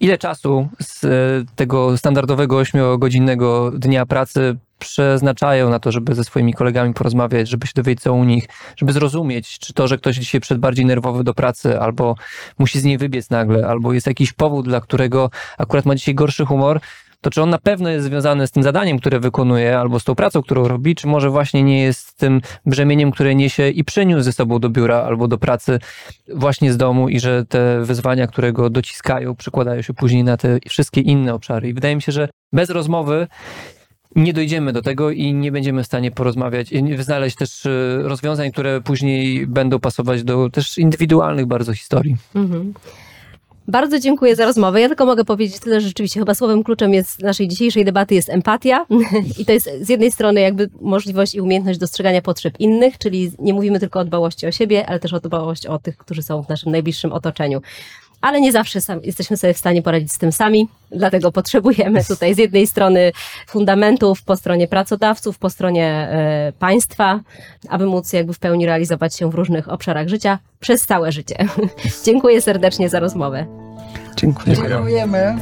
ile czasu z e, tego standardowego 8-godzinnego dnia pracy przeznaczają na to, żeby ze swoimi kolegami porozmawiać, żeby się dowiedzieć co u nich, żeby zrozumieć, czy to, że ktoś dzisiaj przed bardziej nerwowy do pracy, albo musi z niej wybiec nagle, albo jest jakiś powód, dla którego akurat ma dzisiaj gorszy humor, to czy on na pewno jest związany z tym zadaniem, które wykonuje, albo z tą pracą, którą robi, czy może właśnie nie jest tym brzemieniem, które niesie i przyniósł ze sobą do biura albo do pracy właśnie z domu i że te wyzwania, które go dociskają, przekładają się później na te wszystkie inne obszary. I wydaje mi się, że bez rozmowy nie dojdziemy do tego i nie będziemy w stanie porozmawiać i znaleźć też e, rozwiązań, które później będą pasować do też indywidualnych bardzo historii. Mhm. Bardzo dziękuję za rozmowę. Ja tylko mogę powiedzieć tyle, że rzeczywiście chyba słowem kluczem jest naszej dzisiejszej debaty jest empatia. I to jest z jednej strony jakby możliwość i umiejętność dostrzegania potrzeb innych, czyli nie mówimy tylko o dbałości o siebie, ale też o dbałość o tych, którzy są w naszym najbliższym otoczeniu ale nie zawsze sam, jesteśmy sobie w stanie poradzić z tym sami, dlatego potrzebujemy tutaj z jednej strony fundamentów po stronie pracodawców, po stronie e, państwa, aby móc jakby w pełni realizować się w różnych obszarach życia przez całe życie. Dziękuję serdecznie za rozmowę. Dziękuję. Dziękujemy.